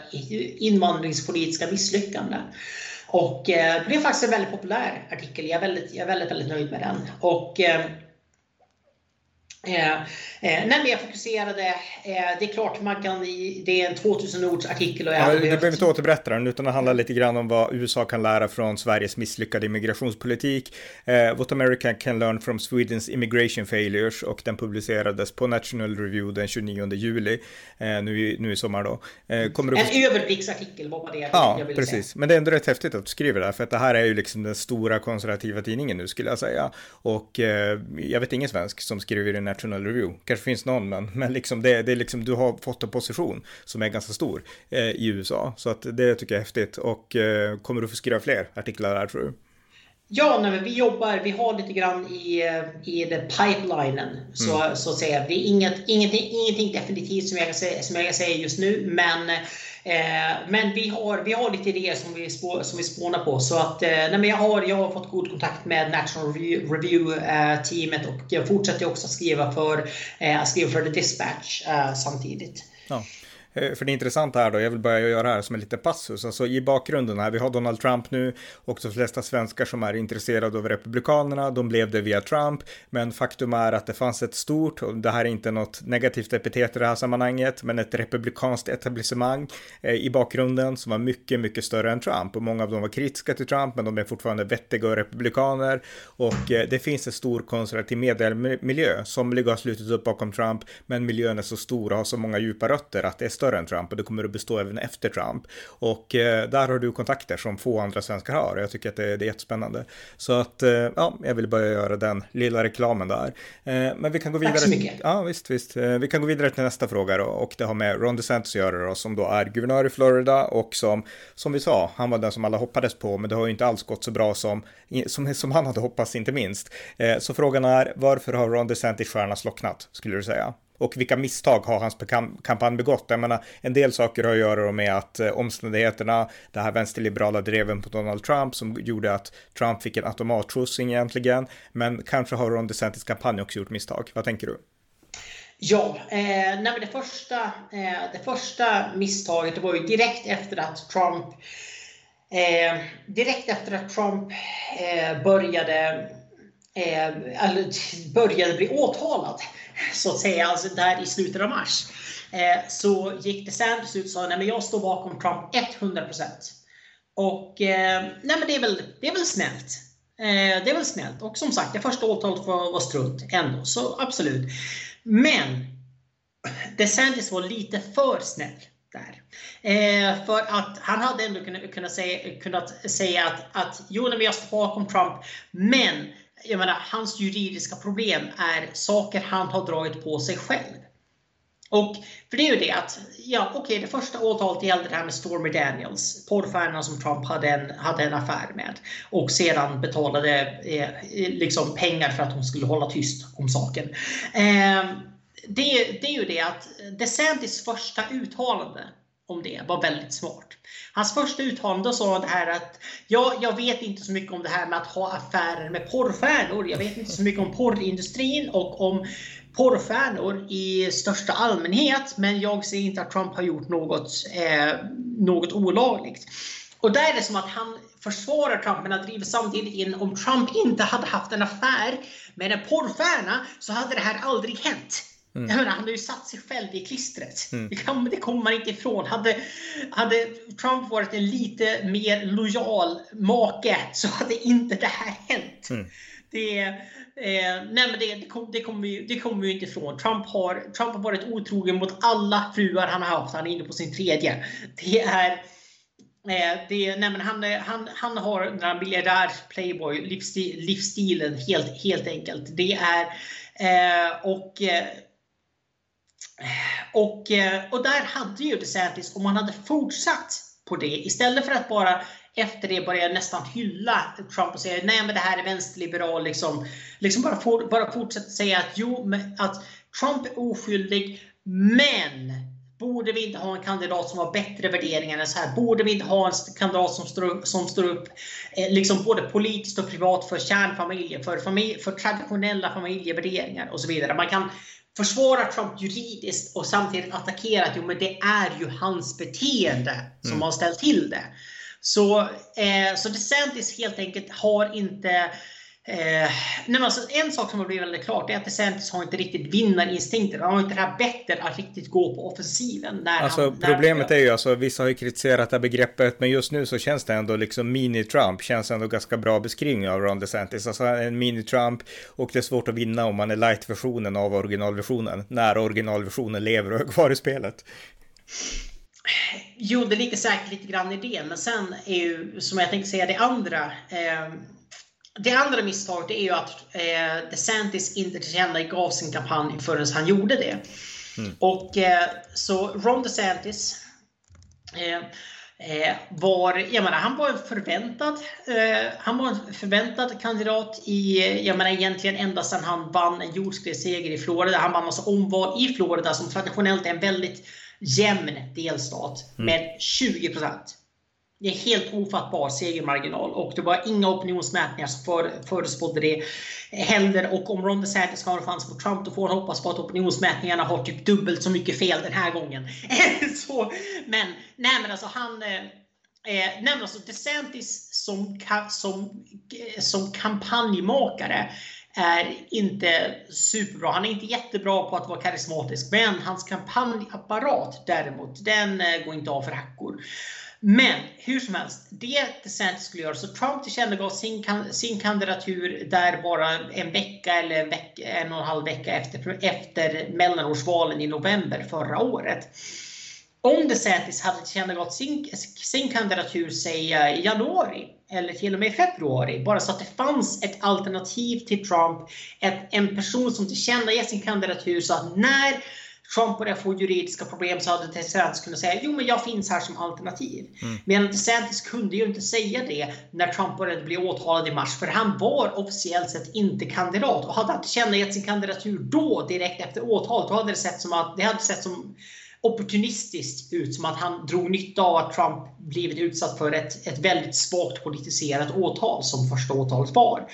invandringspolitiska misslyckande. Och det blev faktiskt en väldigt populär artikel. Jag är väldigt, jag är väldigt, väldigt nöjd med den. Och Eh, eh, nej, men jag fokuserade, eh, det är klart man kan, det är en 2000 ords artikel. Och jag ja, du behöver inte återberätta den utan det handlar lite grann om vad USA kan lära från Sveriges misslyckade immigrationspolitik. Eh, What America can learn from Swedens immigration failures och den publicerades på National Review den 29 juli eh, nu, nu i sommar då. Eh, kommer en få... överblicksartikel var det ja, jag precis. Säga. Men det är ändå rätt häftigt att du skriver det för att det här är ju liksom den stora konservativa tidningen nu skulle jag säga. Och eh, jag vet ingen svensk som skriver den National Review. Kanske finns någon, men, men liksom det, det är liksom, du har fått en position som är ganska stor eh, i USA. Så att det tycker jag är häftigt. Och eh, kommer du få skriva fler artiklar där tror du? Ja, nej, vi jobbar, vi har lite grann i, i the pipelinen. Så, mm. så att säga. Det är inget, ingenting, ingenting definitivt som jag, som jag säga just nu. Men Eh, men vi har, vi har lite idéer som vi, spå, som vi spånar på. Så att, eh, nej, men jag, har, jag har fått god kontakt med National Review-teamet eh, och jag fortsätter också att skriva för, skriva för The Dispatch samtidigt. Ja. Eh, för det intressanta här då, jag vill börja göra här som en liten passus, alltså i bakgrunden här, vi har Donald Trump nu och de flesta svenskar som är intresserade av Republikanerna, de blev det via Trump, men faktum är att det fanns ett stort, och det här är inte något negativt epitet i det här sammanhanget, men ett republikanskt etablissemang eh, i bakgrunden som var mycket, mycket större än Trump. Och många av dem var kritiska till Trump, men de är fortfarande vettiga och republikaner. Och eh, det finns en stor konservativ mediemiljö. Somliga har slutit upp bakom Trump, men miljön är så stor och har så många djupa rötter att det är större än Trump och det kommer att bestå även efter Trump. Och eh, där har du kontakter som få andra svenskar har och jag tycker att det, det är jättespännande. Så att eh, ja, jag vill börja göra den lilla reklamen där. Eh, men vi kan gå vidare. Tack så mycket. Ja, visst, visst. Eh, vi kan gå vidare till nästa fråga då och det har med Ron DeSantis att göra då, som då är guvernör i Florida och som, som vi sa, han var den som alla hoppades på, men det har ju inte alls gått så bra som, som, som han hade hoppats, inte minst. Eh, så frågan är, varför har Ron DeSantis stjärna slocknat, skulle du säga? Och vilka misstag har hans kampanj begått? Jag menar, en del saker har att göra med att eh, omständigheterna, det här vänsterliberala dreven på Donald Trump som gjorde att Trump fick en automatskjuts egentligen. Men kanske har Ron DeSantis kampanj också gjort misstag. Vad tänker du? Ja, eh, nej men det första, eh, det första misstaget det var ju direkt efter att Trump eh, direkt efter att Trump eh, började Eh, började bli åtalad så att säga, alltså där i slutet av mars, eh, så gick DeSantis ut och sa att jag står bakom Trump 100%. Och eh, nej, men det, är väl, det är väl snällt. Eh, det är väl snällt. Och som sagt, det första åtalet var, var strunt ändå. Så absolut. Men DeSantis var lite för snäll där. Eh, för att han hade ändå kunnat, kunnat, säga, kunnat säga att, att jo, men jag står bakom Trump, men jag menar, hans juridiska problem är saker han har dragit på sig själv. Och för det är ju det att, ja okej, okay, det första åtalet gällde det här med Stormy Daniels, porrstjärnan som Trump hade en, hade en affär med och sedan betalade eh, liksom pengar för att hon skulle hålla tyst om saken. Eh, det, det är ju det att eh, DeSantis första uttalande om det var väldigt smart. Hans första uttalande sa det här att ja, jag vet inte så mycket om det här med att ha affärer med porrstjärnor. Jag vet inte så mycket om porrindustrin och om porrstjärnor i största allmänhet. Men jag ser inte att Trump har gjort något, eh, något olagligt. Och där är det som att han försvarar Trump men han driver samtidigt in om Trump inte hade haft en affär med en porrstjärna så hade det här aldrig hänt. Mm. Jag menar, han har ju satt sig själv i klistret. Mm. Det, kan, det kommer man inte ifrån. Hade, hade Trump varit en lite mer lojal make så hade inte det här hänt. Mm. Det, eh, nej men det, det, kom, det, kommer vi, det kommer vi inte ifrån. Trump har, Trump har varit otrogen mot alla fruar han har haft. Han är inne på sin tredje. Det är eh, det, nej men han, han, han har den här miljardärs playboy livsstil, livsstilen helt, helt enkelt. Det är eh, och eh, och, eh, och där hade ju DeSantis, om man hade fortsatt på det istället för att bara efter det börja nästan hylla Trump och säga nej men det här är vänsterliberal. Liksom, liksom bara, for, bara fortsätta säga att jo, att Trump är oskyldig men Borde vi inte ha en kandidat som har bättre värderingar än så här? Borde vi inte ha en kandidat som står upp, som står upp eh, liksom både politiskt och privat för kärnfamiljen, för, familj, för traditionella familjevärderingar och så vidare. Man kan försvara Trump juridiskt och samtidigt attackera att jo, men det är ju hans beteende som mm. har ställt till det. Så, eh, så DeSantis helt enkelt har inte Eh, nej alltså, en sak som har blivit väldigt klart är att DeSantis har inte riktigt vinnarinstinkten. Han har inte det här bettet att riktigt gå på offensiven. När alltså han, när problemet är ju alltså, vissa har ju kritiserat det här begreppet, men just nu så känns det ändå liksom mini-Trump, känns ändå ganska bra beskrivning av Ron DeSantis. Alltså en mini-Trump och det är svårt att vinna om man är light-versionen av originalversionen, när originalversionen lever och är kvar i spelet. Jo, det ligger säkert lite grann i det, men sen är ju, som jag tänkte säga, det andra eh, det andra misstaget är ju att eh, DeSantis inte tillkännagav sin kampanj förrän han gjorde det. Mm. Och eh, så Ron DeSantis eh, eh, var, jag menar, han var en förväntad, eh, han var en förväntad kandidat i, jag menar egentligen ända sedan han vann en jordskredsseger i Florida. Han vann alltså omval i Florida som traditionellt är en väldigt jämn delstat mm. med 20 procent. Det är helt ofattbar segermarginal och det var inga opinionsmätningar som för, förespådde det heller. Och om Ron DeSantis har en chans mot Trump då får han hoppas på att opinionsmätningarna har typ dubbelt så mycket fel den här gången. så, men nej men alltså han eh, eh nej men alltså DeSantis som, som, eh, som kampanjmakare är inte superbra. Han är inte jättebra på att vara karismatisk, men hans kampanjapparat däremot, den eh, går inte av för hackor. Men hur som helst, det DeSantis skulle göra, så Trump tillkännagav sin, sin kandidatur där bara en vecka eller en, vecka, en och en halv vecka efter, efter mellanårsvalen i november förra året. Om DeSantis hade tillkännagått sin, sin kandidatur, säg i januari eller till och med i februari, bara så att det fanns ett alternativ till Trump, ett, en person som tillkännager sin kandidatur så att när Trump började få juridiska problem så hade DeSantis kunnat säga jo men jag finns här som alternativ. Mm. Men DeSantis kunde ju inte säga det när Trump började bli åtalad i mars för han var officiellt sett inte kandidat. Och hade han tillkännagett sin kandidatur då direkt efter åtalet då hade det sett som att det hade sett som opportunistiskt ut som att han drog nytta av att Trump blivit utsatt för ett, ett väldigt svagt politiserat åtal som första åtalet var.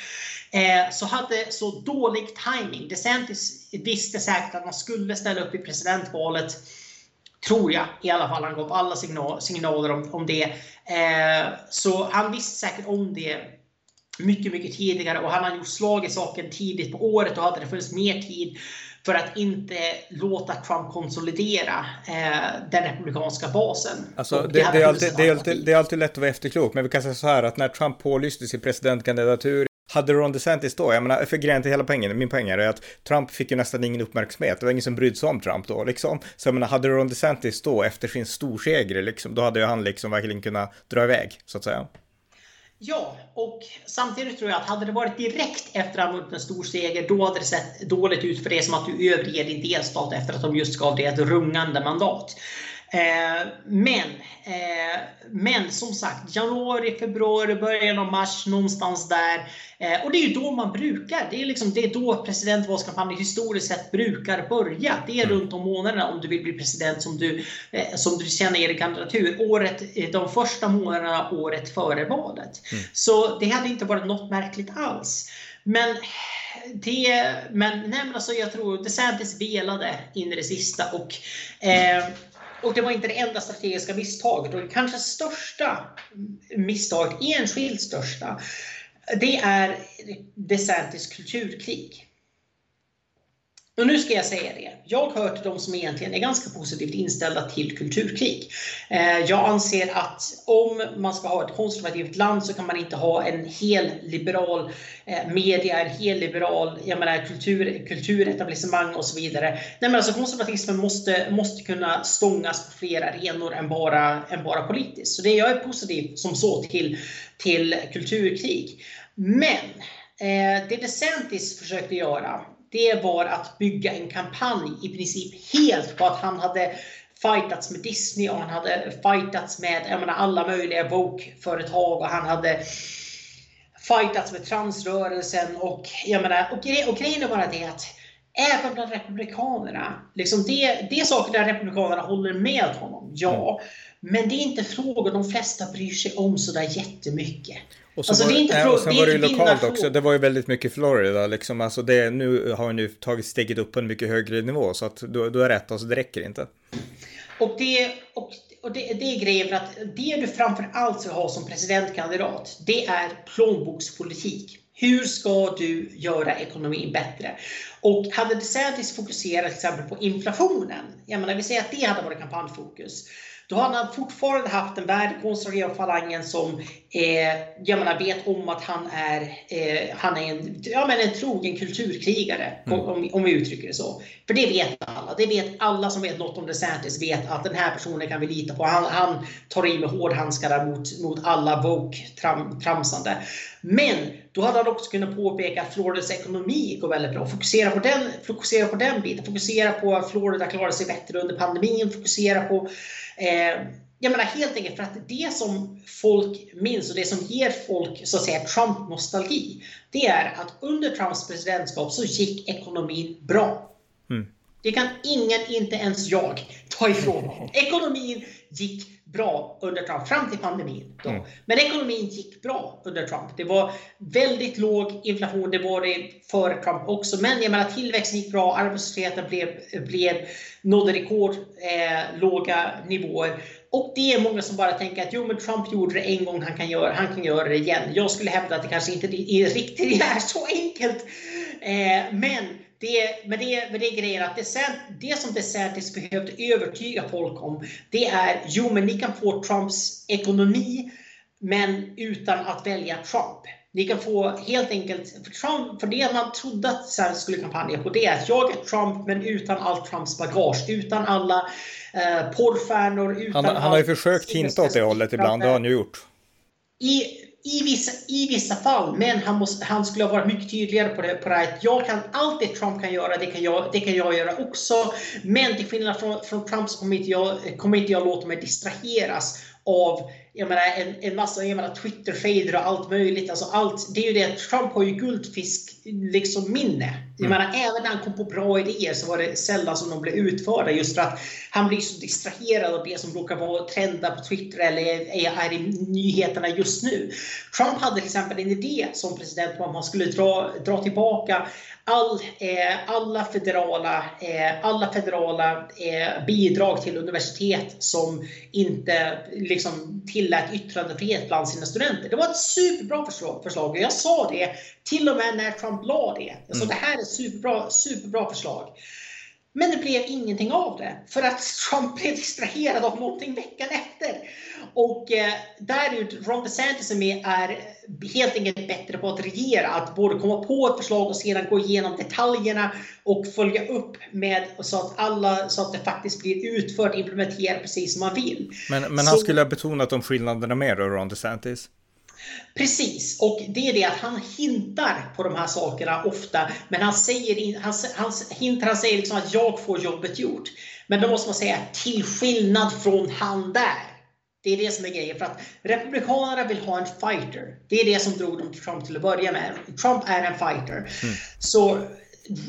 Eh, så hade så dålig timing. DeSantis visste säkert att han skulle ställa upp i presidentvalet. Tror jag i alla fall. Han gav alla signal, signaler om, om det. Eh, så han visste säkert om det mycket, mycket tidigare och han hade gjort slag i saken tidigt på året och hade det funnits mer tid för att inte låta Trump konsolidera eh, den republikanska basen. Alltså, det, det, är alltid, det, är alltid, det är alltid lätt att vara efterklok, men vi kan säga så här att när Trump pålyste sin presidentkandidatur hade Ron DeSantis då, jag menar, för grejen till hela poängen, min poäng är att Trump fick ju nästan ingen uppmärksamhet, det var ingen som brydde sig om Trump då liksom. Så jag menar, hade Ron DeSantis då efter sin storseger liksom, då hade ju han liksom verkligen kunnat dra iväg, så att säga. Ja, och samtidigt tror jag att hade det varit direkt efter att han vunnit en stor seger, då hade det sett dåligt ut för det som att du överger din delstat efter att de just gav dig ett rungande mandat. Eh, men, eh, men som sagt, januari, februari, början av mars, någonstans där. Eh, och det är ju då man brukar. Det är, liksom, det är då presidentvalskampanjer historiskt sett brukar börja. Det är mm. runt om månaderna om du vill bli president som du, som du känner er kandidatur. Året, de första månaderna året före valet. Mm. Så det hade inte varit något märkligt alls. Men det, men, nej, men alltså jag tror DeSantis velade in i det sista och eh, och det var inte det enda strategiska misstaget. Och det kanske största misstaget, enskilt största, det är DeSantis kulturkrig. Och nu ska jag säga det. Jag hör till de som egentligen är ganska positivt inställda till kulturkrig. Eh, jag anser att om man ska ha ett konservativt land så kan man inte ha en hel liberal eh, media, en hel liberal jag menar, kultur, kulturetablissemang och så vidare. Nej, men alltså konservatismen måste, måste kunna stångas på fler arenor än bara, än bara politiskt. Så det, jag är positiv som så till, till kulturkrig. Men eh, det DeSantis försökte göra det var att bygga en kampanj i princip helt på att han hade fightats med Disney och han hade fightats med menar, alla möjliga bokföretag och han hade fightats med transrörelsen och jag menar, och, gre och grejen är bara det att även bland republikanerna, liksom det, det är saker där republikanerna håller med honom, ja. Mm. Men det är inte frågor de flesta bryr sig om sådär jättemycket. Och, så alltså, var, det är inte, och sen var det ju lokalt också. Det var ju väldigt mycket Florida liksom. Alltså det, nu har han ju tagit steget upp på en mycket högre nivå. Så att du, du är rätt, alltså det räcker inte. Och det, och, och det, det är grejen för att det du framför allt ska ha som presidentkandidat, det är plånbokspolitik. Hur ska du göra ekonomin bättre? Och hade DeSantis fokuserat till exempel på inflationen, jag menar vi säger att det hade varit kampanjfokus, då hade han fortfarande haft den värdekonservativa falangen som eh, jag menar, vet om att han är, eh, han är en, ja, men en trogen kulturkrigare, mm. om, om vi uttrycker det så. För det vet alla. Det vet alla som vet något om DeSantis vet att den här personen kan vi lita på. Han, han tar i med hårdhandskarna mot, mot alla woke-tramsande. Men då hade han också kunnat påpeka att Floridas ekonomi går väldigt bra. Fokusera på den, fokusera på den biten. Fokusera på att Florida klarade sig bättre under pandemin. Fokusera på jag menar helt enkelt för att det som folk minns och det som ger folk så att säga Trump-nostalgi. Det är att under Trumps presidentskap så gick ekonomin bra. Mm. Det kan ingen, inte ens jag, ta ifrån honom. Ekonomin gick bra under Trump, fram till pandemin. Då. Mm. Men ekonomin gick bra under Trump. Det var väldigt låg inflation, det var det före Trump också. Men jag menar, tillväxten gick bra, arbetslösheten blev, blev, nådde rekord eh, nivåer. Och det är många som bara tänker att jo, men Trump gjorde det en gång, han kan göra, han kan göra det igen. Jag skulle hävda att det kanske inte är riktigt är så enkelt. Eh, men det, men, det, men det är grejen att det, det som DeSantis behövde övertyga folk om, det är jo men ni kan få Trumps ekonomi, men utan att välja Trump. Ni kan få helt enkelt, för, Trump, för det man trodde att DeSantis skulle kampanja på, det är att jag är Trump men utan allt Trumps bagage, utan alla eh, porrstjärnor, utan Han, han har ju försökt hinta åt det hållet ibland, det har han ju gjort. I, i vissa, I vissa fall, men han, måste, han skulle ha varit mycket tydligare på det, på det att jag kan, allt det Trump kan göra, det kan jag, det kan jag göra också. Men till skillnad från, från Trump så kommer inte, jag, kommer inte jag låta mig distraheras av jag menar, en, en massa jag menar, Twitter-fader och allt möjligt. Alltså allt, det är ju det, Trump har ju guldfisk liksom minne. Jag mm. menar, även när han kom på bra idéer så var det sällan som de blev utförda just för att han blir så distraherad av det som råkar vara trenda på Twitter eller är, är i nyheterna just nu. Trump hade till exempel en idé som president om att man skulle dra, dra tillbaka all, eh, alla federala, eh, alla federala eh, bidrag till universitet som inte liksom, tillät yttrandefrihet bland sina studenter. Det var ett superbra förslag. Och jag sa det till och med när Trump la det. Jag sa mm. det här är ett superbra, superbra förslag. Men det blev ingenting av det. För att Trump blev distraherad av någonting veckan efter. Och eh, där är Ron DeSantis är, med, är helt enkelt bättre på att regera. Att både komma på ett förslag och sedan gå igenom detaljerna och följa upp med så att, alla, så att det faktiskt blir utfört, implementerat precis som man vill. Men, men han så, skulle ha betonat de skillnaderna mer då, Ron DeSantis? Precis, och det är det att han hintar på de här sakerna ofta. Men han säger, han, han hintar, han säger liksom att jag får jobbet gjort. Men då måste man säga till skillnad från han där. Det är det som är grejen. För att Republikanerna vill ha en fighter. Det är det som drog dem till Trump till att börja med. Trump är en fighter. Mm. Så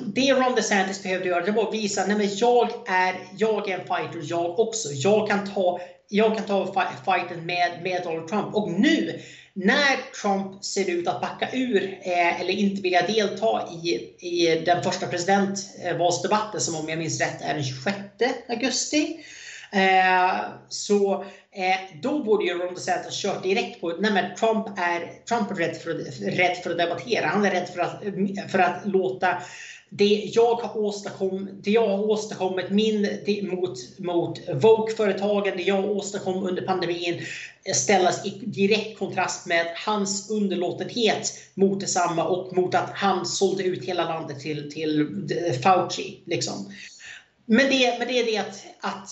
det Ron DeSantis behövde göra det var att visa att jag är, jag är en fighter jag också. Jag kan ta, jag kan ta fighten med, med Donald Trump. Och nu när Trump ser ut att backa ur eh, eller inte vilja delta i, i den första presidentvalsdebatten som om jag minns rätt är den 26 augusti. Eh, så eh, då borde ju Ron DeSantis kört direkt på nej men Trump är, Trump är rädd, för, rädd för att debattera. Han är rädd för att, för att låta det jag har åstadkommit, det jag har åstadkommit min, det, mot, mot Vogue-företagen, det jag åstadkom under pandemin ställas i direkt kontrast med hans underlåtenhet mot detsamma och mot att han sålde ut hela landet till, till Fauci. Liksom. Men det, men det är det att, att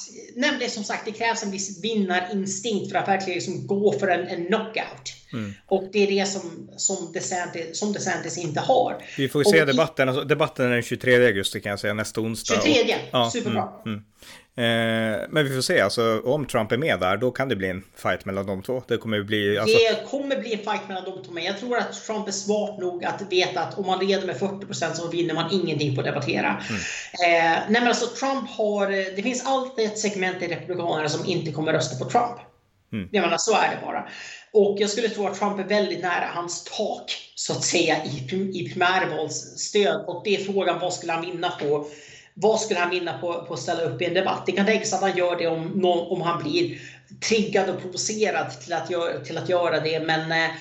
är som sagt, det krävs en viss vinnarinstinkt för att verkligen liksom gå för en, en knockout. Mm. Och det är det som, som, DeSantis, som DeSantis inte har. Vi får se och debatten. Alltså, debatten är den 23 augusti kan jag säga, nästa onsdag. 23, och, ja, superbra. Mm, mm. Eh, men vi får se, alltså om Trump är med där, då kan det bli en fight mellan de två. Det kommer bli... Alltså... Det kommer bli en fight mellan de två, men jag tror att Trump är smart nog att veta att om man leder med 40% så vinner man ingenting på att debattera. Mm. Eh, nej men alltså Trump har, det finns alltid ett segment i Republikanerna som inte kommer rösta på Trump. Mm. Jag menar, så är det bara. Och jag skulle tro att Trump är väldigt nära hans tak, så att säga, i, i primärvalsstöd. Och det är frågan, vad skulle han vinna på? Vad skulle han vinna på, på att ställa upp i en debatt? Det kan tänkas att han gör det om, om han blir triggad och provocerad till att, gör, till att göra det. Men eh,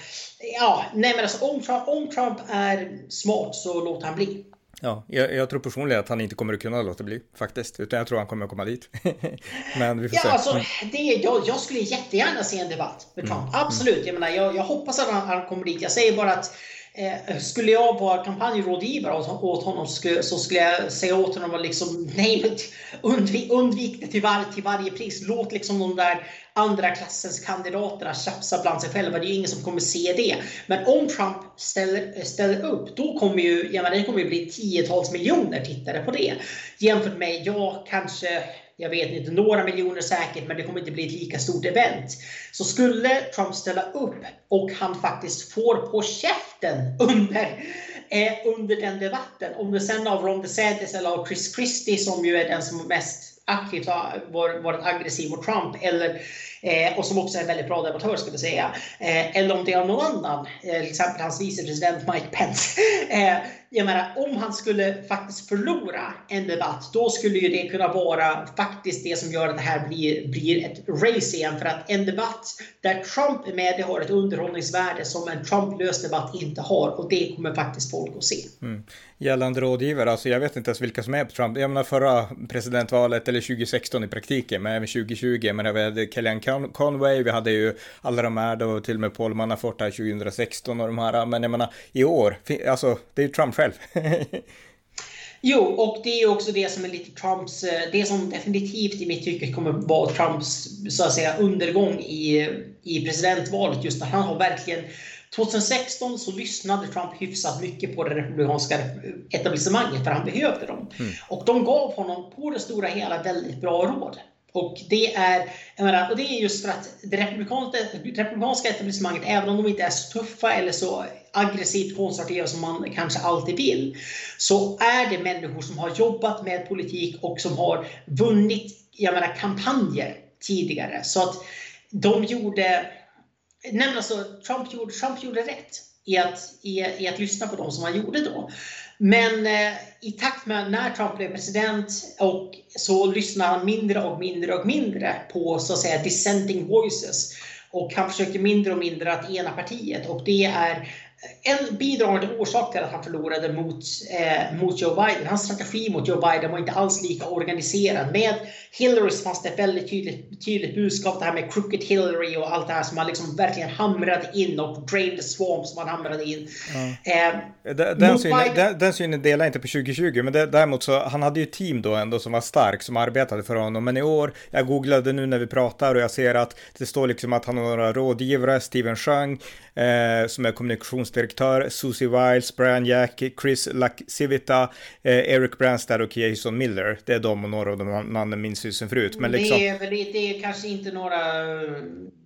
ja, nej men alltså, om, Trump, om Trump är smart så låter han bli. Ja, jag, jag, tror personligen att han inte kommer att kunna låta bli faktiskt, utan jag tror han kommer att komma dit. Men vi får ja, se. Alltså, mm. det, jag, jag skulle jättegärna se en debatt med Trump. Mm. Absolut. Jag, menar, jag, jag hoppas att han, han kommer dit. Jag säger bara att Eh, skulle jag vara kampanjrådgivare åt honom så skulle, jag säga åt honom att liksom, nej, undvik, undvik det till, var, till varje pris. Låt liksom de där andra klassens kandidaterna tjafsa bland sig själva. Det är ingen som kommer se det. Men om Trump ställer, ställer upp, då kommer ju, jag menar, det kommer ju bli tiotals miljoner tittare på det. Jämfört med, ja, kanske jag vet inte, några miljoner säkert, men det kommer inte bli ett lika stort event. Så skulle Trump ställa upp och han faktiskt får på käften under, eh, under den debatten, om det sen av Ron DeSantis eller av Chris Christie som ju är den som mest aktivt har varit aggressiv mot Trump eller Eh, och som också är en väldigt bra debattör skulle jag säga. Eh, eller om det är någon annan, eh, till exempel hans vicepresident Mike Pence. Eh, jag menar, om han skulle faktiskt förlora en debatt, då skulle ju det kunna vara faktiskt det som gör att det här blir, blir ett race igen. För att en debatt där Trump är med, det har ett underhållningsvärde som en Trump-lös debatt inte har. Och det kommer faktiskt folk att se. Mm. Gällande rådgivare, alltså jag vet inte ens vilka som är på Trump. Jag menar förra presidentvalet, eller 2016 i praktiken, men även 2020. Men även Kellyanne Conway, vi hade ju alla de här då, till och med Paul Manafort här 2016 och de här. Men jag menar i år, alltså det är ju Trump själv. Jo, och det är också det som är lite Trumps, eh, det som definitivt i mitt tycke kommer vara Trumps så att säga undergång i, i presidentvalet. Just att han har verkligen 2016 så lyssnade Trump hyfsat mycket på det republikanska etablissemanget för han behövde dem. Mm. Och de gav honom på det stora hela väldigt bra råd. Och det är, menar, och det är just för att det republikanska, republikanska etablissemanget, även om de inte är så tuffa eller så aggressivt konservativa som man kanske alltid vill, så är det människor som har jobbat med politik och som har vunnit jag menar, kampanjer tidigare. Så att de gjorde... nämligen alltså, Trump gjorde, Trump gjorde rätt i att, i, i att lyssna på dem som han gjorde då. Men eh, i takt med när Trump blev president och så lyssnade han mindre och mindre och mindre på så att säga dissenting voices. Och han försökte mindre och mindre att ena partiet och det är en bidragande orsak till att han förlorade mot, eh, mot Joe Biden. Hans strategi mot Joe Biden var inte alls lika organiserad. Med Hillary fanns det ett väldigt tydligt, tydligt budskap. Det här med Crooked Hillary och allt det här som man liksom verkligen hamrade in och Drain the Swamp som man hamrade in. Ja. Eh, den, den, synen, den, den synen delar jag inte på 2020, men det, däremot så han hade ju team då ändå som var stark som arbetade för honom. Men i år, jag googlade nu när vi pratar och jag ser att det står liksom att han har några rådgivare, Steven Shang, eh, som är kommunikationsdirektör, Susie Wiles, Brian Jack, Chris Laxivita, eh, Eric Branstad och Jason Miller. Det är de och några av de namnen minns ju sen förut. Men liksom... det, är, det, det är kanske inte några,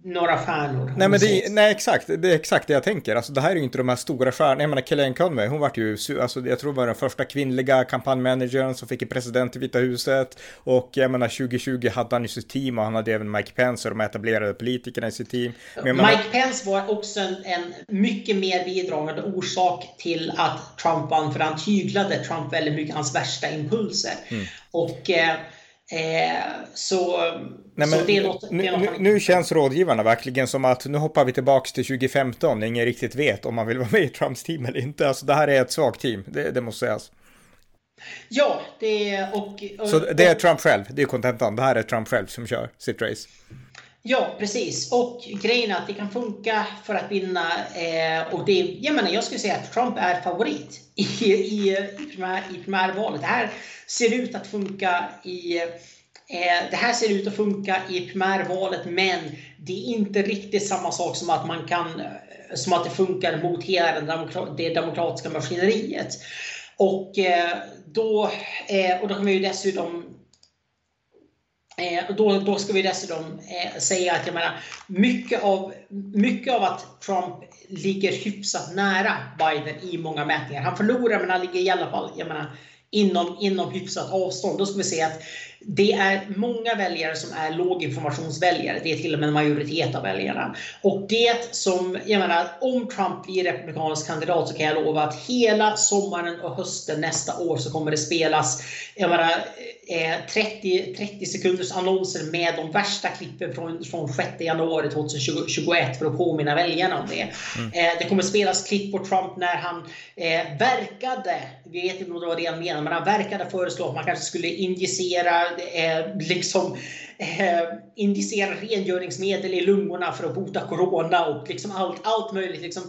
några stjärnor. Nej, men det, nej, exakt. Det är exakt det jag tänker. Alltså, det här är ju inte de här stora stjärnorna. Jag menar, Kellyanne Conway, hon var ju, alltså, jag tror var den första kvinnliga kampanjmanagern som fick en president i Vita huset. Och jag menar, 2020 hade han ju sitt team och han hade även Mike Pence och de etablerade politikerna i sitt team. Men, Mike menar... Pence var också en, en mycket mer bidragande orsak till att Trump vann, för han tyglade Trump väldigt mycket, hans värsta impulser. Mm. Och eh, eh så, Nej, så det är något, det är något nu, nu, känns rådgivarna verkligen som att nu hoppar vi tillbaks till 2015, ingen riktigt vet om man vill vara med i Trumps team eller inte. Alltså det här är ett svagt team, det, det måste sägas. Ja, det är och, och... Så det är Trump själv, det är kontentan. Det här är Trump själv som kör sitt race. Ja, precis. Och grejen är att det kan funka för att vinna. Eh, och det, jag, menar, jag skulle säga att Trump är favorit i, i, i, primär, i primärvalet. Det här ser ut att funka i eh, det här ser ut att funka i primärvalet, men det är inte riktigt samma sak som att man kan eh, som att det funkar mot hela det demokratiska maskineriet. Och eh, då, eh, och då kan vi ju dessutom Eh, då, då ska vi dessutom eh, säga att jag menar, mycket, av, mycket av att Trump ligger hyfsat nära Biden i många mätningar. Han förlorar men han ligger i alla fall jag menar, inom, inom hyfsat avstånd. Då ska vi säga att det är många väljare som är låginformationsväljare. Det är till och med en majoritet av väljarna. Och det som, jag menar, om Trump blir republikansk kandidat så kan jag lova att hela sommaren och hösten nästa år så kommer det spelas, jag menar, 30, 30 sekunders annonser med de värsta klippen från, från 6 januari 2021 för att påminna väljarna om det. Mm. Eh, det kommer spelas klipp på Trump när han eh, verkade, vi vet inte om det var det han menade, men han verkade föreslå att man kanske skulle injicera eh, liksom eh, injicera rengöringsmedel i lungorna för att bota corona och liksom allt, allt möjligt. Liksom,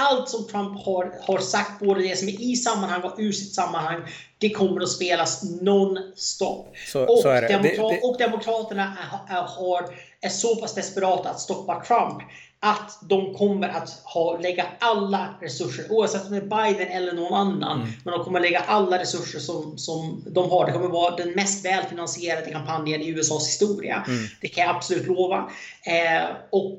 allt som Trump har, har sagt, både det som är i sammanhang och ur sitt sammanhang, det kommer att spelas non-stop. Och, så demokrat, det, det... och Demokraterna är, är, har, är så pass desperata att stoppa Trump att de kommer att ha, lägga alla resurser, oavsett om det är Biden eller någon annan, mm. men de kommer lägga alla resurser som, som de har. Det kommer vara den mest välfinansierade kampanjen i USAs historia. Mm. Det kan jag absolut lova. Eh, och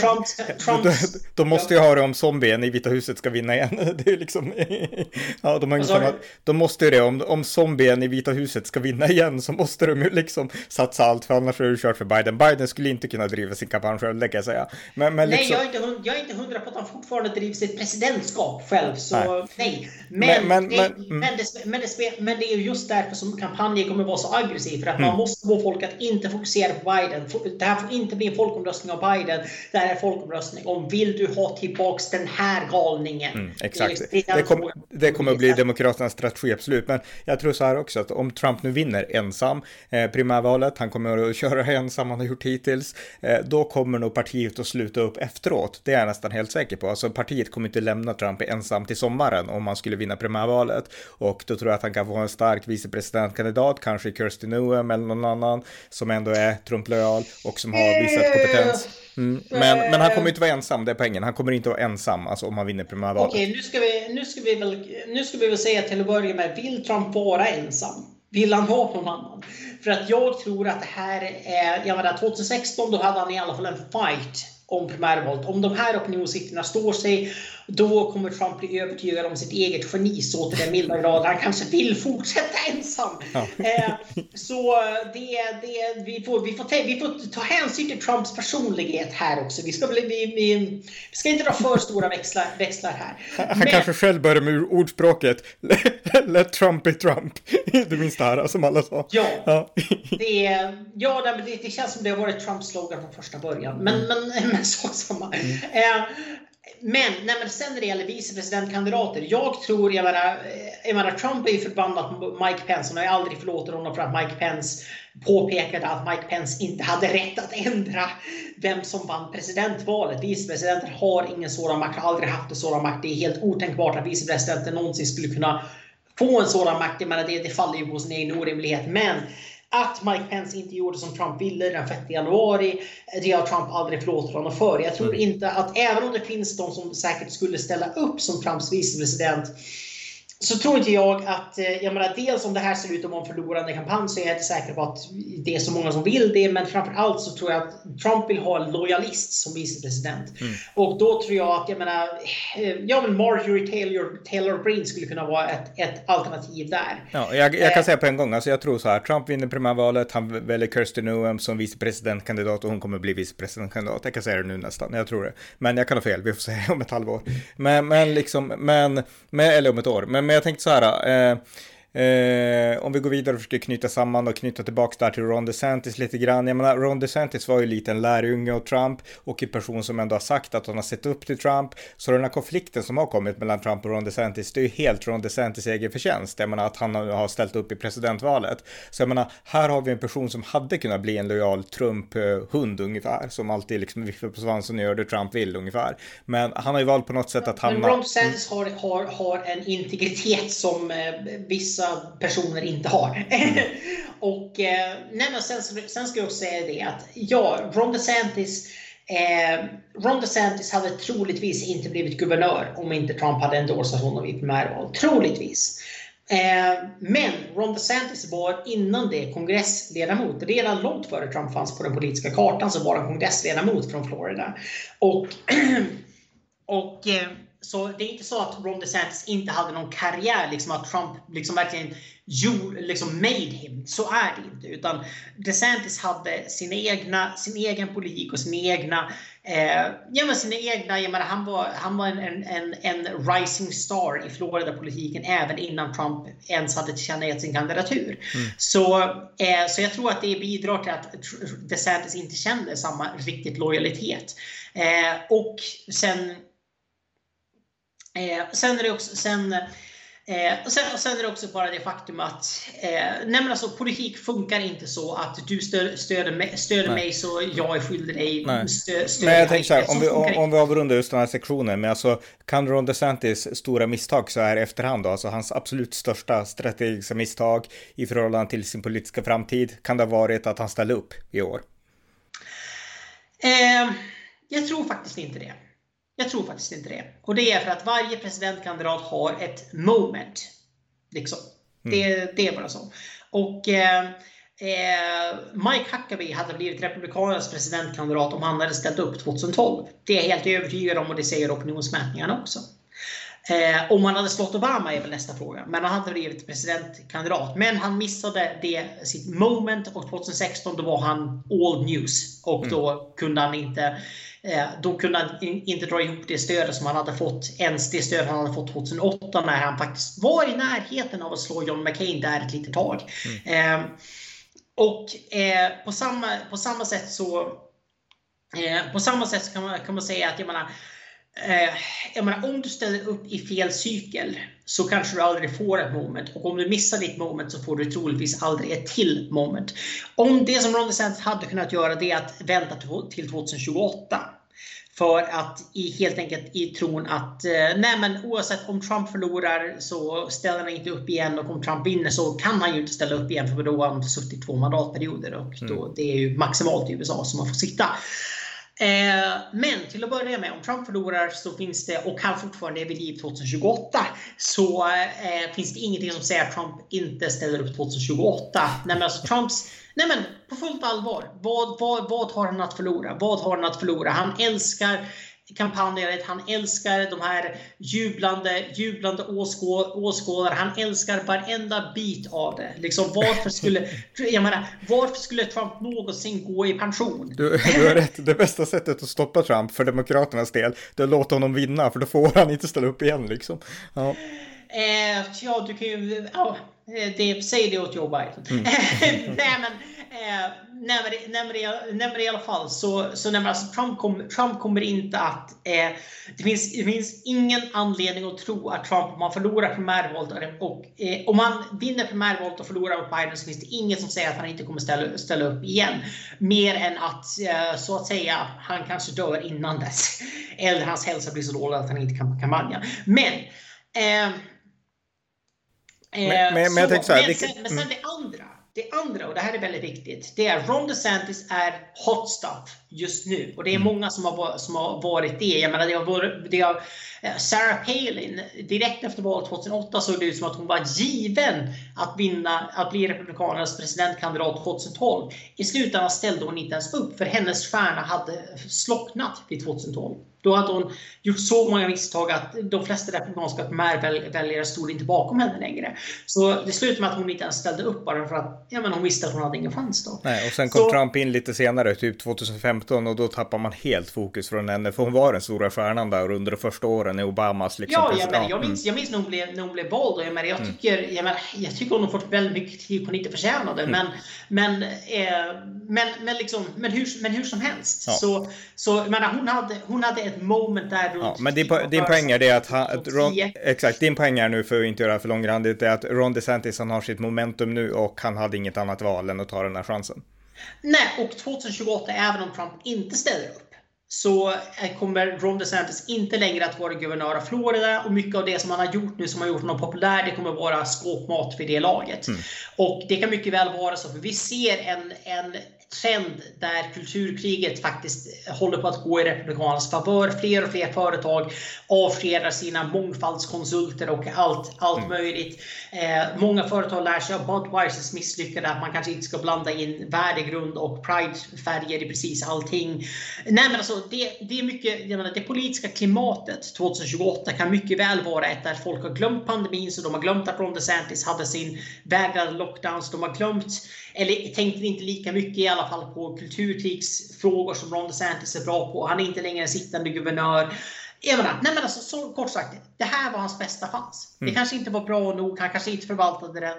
Trumps... De, de måste ju ha det om zombien i Vita huset ska vinna igen. Det är liksom... ja, de, har samma, de måste ju det. Om, om zombien i Vita huset ska vinna igen så måste de ju liksom satsa allt, för annars är det kört för Biden. Biden skulle inte kunna driva sin kampanj själv, det kan jag säga. Men, men liksom... Nej, jag är, inte, jag är inte hundra på att han fortfarande driver sitt presidentskap själv. Så nej. nej. Men, men, det, men, det, men, det, men det är just därför som kampanjen kommer vara så aggressiv. För att mm. man måste få folk att inte fokusera på Biden. Det här får inte bli en folkomröstning om Biden. Det här är en folkomröstning om vill du ha tillbaks den här galningen. Mm, exakt. Det, det, kom, det kommer att bli Demokraternas strategi, absolut. Men jag tror så här också att om Trump nu vinner ensam eh, primärvalet, han kommer att köra ensam, han har gjort hittills, eh, då kommer nog partiet ut och sluta upp efteråt. Det är jag nästan helt säker på. Alltså partiet kommer inte lämna Trump ensam till sommaren om man skulle vinna primärvalet. Och då tror jag att han kan få en stark vicepresidentkandidat, kanske Kirsty Noem eller någon annan som ändå är Trump-lojal och som har visat kompetens. Mm. Men, men han kommer inte vara ensam, det är poängen. Han kommer inte vara ensam alltså, om han vinner primärvalet. Okej, nu ska, vi, nu, ska vi väl, nu ska vi väl säga till att börja med, vill Trump vara ensam? Vill han ha någon annan? För att jag tror att det här är, jag menar 2016 då hade han i alla fall en fight om primärvalet. Om de här opinionssiffrorna står sig, då kommer Trump bli övertygad om sitt eget geni så till den milda grad han kanske vill fortsätta ensam. Ja. Eh, så det, det, vi, får, vi, får ta, vi får ta hänsyn till Trumps personlighet här också. Vi ska, vi, vi, vi ska inte dra för stora växlar, växlar här. Han Men, kanske själv börjar med ordspråket Let Trump be Trump. Du minns det här som alla sa. Ja, ja. Det, ja det, det känns som det har varit Trumps slogan från första början. Men, mm. men, men sak samma. Mm. Eh, men, nej, men sen när det gäller vicepresidentkandidater. Jag tror, jag menar, eh, jag menar Trump är ju förbannad på Mike Pence. Han har ju aldrig förlåtit honom för att Mike Pence påpekade att Mike Pence inte hade rätt att ändra vem som vann presidentvalet. Vicepresidenter har ingen sådan makt, har aldrig haft en sådan makt. Det är helt otänkbart att vicepresidenten någonsin skulle kunna få en sådan makt. Jag menar, det, det faller ju på sin egen orimlighet. Men att Mike Pence inte gjorde som Trump ville den 6 januari, det har Trump aldrig förlåtit honom för. Jag tror mm. inte att även om det finns de som säkert skulle ställa upp som Trumps vicepresident så tror inte jag att, eh, jag menar dels om det här ser ut att vara en förlorande kampanj så är jag inte säker på att det är så många som vill det. Men framförallt så tror jag att Trump vill ha en lojalist som vicepresident. Mm. Och då tror jag att, jag menar, eh, ja men Marjorie Taylor, Taylor Greene skulle kunna vara ett, ett alternativ där. Ja, jag, jag kan eh. säga på en gång, alltså jag tror så här, Trump vinner primärvalet, han väljer Kirsten Noem som vicepresidentkandidat och hon kommer bli vicepresidentkandidat. Jag kan säga det nu nästan, jag tror det. Men jag kan ha fel, vi får se om ett halvår. Men, men liksom, men, men eller om ett år. Men men jag tänkte så här, eh, Eh, om vi går vidare och försöker knyta samman och knyta tillbaka där till Ron DeSantis lite grann. Jag menar, Ron DeSantis var ju lite en lärjunge åt Trump och en person som ändå har sagt att han har sett upp till Trump. Så den här konflikten som har kommit mellan Trump och Ron DeSantis, det är ju helt Ron DeSantis egen förtjänst. Jag menar att han har ställt upp i presidentvalet. Så jag menar, här har vi en person som hade kunnat bli en lojal Trump-hund ungefär, som alltid liksom viftar på svansen och gör det Trump vill ungefär. Men han har ju valt på något sätt att hamna... Men Ron DeSantis har, har, har en integritet som eh, vissa personer inte har. och eh, nej, men sen, sen ska jag också säga det att ja, Ron DeSantis Eh, Ron DeSantis hade troligtvis inte blivit guvernör om inte Trump hade endorsat honom i primärval. Troligtvis. Eh, men Ron DeSantis var innan det kongressledamot. Redan långt före Trump fanns på den politiska kartan så var han kongressledamot från Florida. Och, och eh, så det är inte så att Ron DeSantis inte hade någon karriär, liksom att Trump liksom verkligen gjorde, liksom made him. Så är det inte. Utan DeSantis hade sin, egna, sin egen politik och sin egna, eh, ja, men sina egna jag menar, han var, han var en, en, en rising star i Florida-politiken även innan Trump ens hade tillkännagett sin kandidatur. Mm. Så, eh, så jag tror att det bidrar till att DeSantis inte kände samma riktigt lojalitet. Eh, och sen Eh, sen är det också, sen, eh, och sen, och sen är det också bara det faktum att eh, nej alltså, politik funkar inte så att du stö, stöder, mig, stöder mig så jag är skyldig dig stö, stöd. Men jag tänker så här, om vi, om, om vi avrundar just den här sektionen med alltså kan Ron DeSantis stora misstag så här efterhand då, alltså hans absolut största strategiska misstag i förhållande till sin politiska framtid, kan det ha varit att han ställde upp i år? Eh, jag tror faktiskt inte det. Jag tror faktiskt inte det. Och det är för att varje presidentkandidat har ett moment. Liksom. Mm. Det, det är bara så. Och eh, eh, Mike Huckabee hade blivit Republikanernas presidentkandidat om han hade ställt upp 2012. Det är jag helt övertygad om och det säger opinionsmätningarna också. Eh, om han hade slått Obama är väl nästa fråga. Men han hade blivit presidentkandidat. Men han missade det, sitt moment och 2016 då var han all news. Och mm. då kunde han inte då kunde han inte dra ihop det stödet som han hade fått, ens det stöd han hade fått 2008 när han faktiskt var i närheten av att slå John McCain där ett litet tag. Mm. Eh, och eh, på, samma, på samma sätt så på samma sätt kan man, kan man säga att jag menar, jag menar, om du ställer upp i fel cykel så kanske du aldrig får ett moment. Och om du missar ditt moment så får du troligtvis aldrig ett till moment. Om det som Ron DeSantis hade kunnat göra det är att vänta till 2028. För att i, helt enkelt i tron att eh, nej men oavsett om Trump förlorar så ställer han inte upp igen och om Trump vinner så kan han ju inte ställa upp igen för då har han suttit två mandatperioder och då, mm. det är ju maximalt i USA som man får sitta. Eh, men till att börja med, om Trump förlorar så finns det, och han fortfarande är vid liv 2028, så eh, finns det ingenting som säger att Trump inte ställer upp 2028. Nej, men alltså Trumps Nej men på fullt allvar. Vad, vad, vad har han att förlora? Vad har han att förlora? Han älskar kampanjer. han älskar de här jublande, jublande åskådare. Han älskar varenda bit av det. Liksom, varför, skulle, jag menar, varför skulle Trump någonsin gå i pension? Du, du har rätt. Det bästa sättet att stoppa Trump för Demokraternas del, det är att låta honom vinna, för då får han inte ställa upp igen. Liksom. Ja. Eh, ja, du kan ju... Ja, det, säg det åt Joe Biden. Mm. Nej, men, Eh, nämner, i alla fall så, så nämner alltså Trump, kom, Trump kommer inte att... Eh, det, finns, det finns ingen anledning att tro att Trump, om han förlorar primärvalet och eh, om han vinner primärvalet och förlorar mot Biden så finns det inget som säger att han inte kommer ställa, ställa upp igen. Mer än att eh, så att säga han kanske dör innan dess. Eller hans hälsa blir så dålig att han inte kan kampanja. Men eh, men, men, men, jag tänkte så här, men, sen, men sen det andra det andra, och det här är väldigt viktigt, det är Ron DeSantis är hot stuff just nu. Och det är mm. många som har, som har varit det. Jag menar, det har varit, det har, eh, Sarah Palin, direkt efter valet 2008 såg det ut som att hon var given att vinna, att bli Republikanernas presidentkandidat 2012. I slutändan ställde hon inte ens upp, för hennes stjärna hade slocknat vid 2012. Då hade hon gjort så många misstag att de flesta republikanska primärväljare stod inte bakom henne längre. Så det slutade med att hon inte ens ställde upp bara för att ja, men hon visste att hon hade ingen chans då. Nej, och sen kom så, Trump in lite senare, typ 2015, och då tappar man helt fokus från henne. För hon var den stora stjärnan där under de första åren i Obamas liksom, Ja, jag, menar, jag, minns, jag minns när hon blev, när hon blev. Och jag, menar, jag, mm. tycker, jag, menar, jag tycker hon har fått väldigt mycket tid hon inte förtjänade. Mm. Men, men, eh, men, men, liksom, men, hur, men hur som helst. Ja. Så, så jag menar, hon, hade, hon hade ett moment där. Ja, men din, din poäng är det att, han, att Ron, exakt, din poäng är nu för att inte göra för långrandigt, är att Ron DeSantis han har sitt momentum nu och han hade inget annat val än att ta den här chansen. Nej, och 2028, även om Trump inte ställer upp, så kommer Ron DeSantis inte längre att vara guvernör av Florida och mycket av det som han har gjort nu som har gjort honom populär, det kommer vara skåpmat för det laget. Mm. Och det kan mycket väl vara så, för vi ser en, en trend där kulturkriget faktiskt håller på att gå i Republikanernas favör. Fler och fler företag avskedar sina mångfaldskonsulter och allt, allt mm. möjligt. Eh, många företag lär sig av Budweisers misslyckande att man kanske inte ska blanda in värdegrund och pridefärger i precis allting. Nej, men alltså, det, det är mycket, jag menar, det politiska klimatet 2028 kan mycket väl vara ett där folk har glömt pandemin, så de har glömt att Ron DeSantis hade sin vägrade lockdowns. De har glömt, eller tänkte inte lika mycket i alla fall på kulturkrigsfrågor som Ron DeSantis är bra på. Han är inte längre sittande guvernör. Jag menar, nej men alltså, så kort sagt, det här var hans bästa chans. Mm. Det kanske inte var bra nog, han kanske inte förvaltade det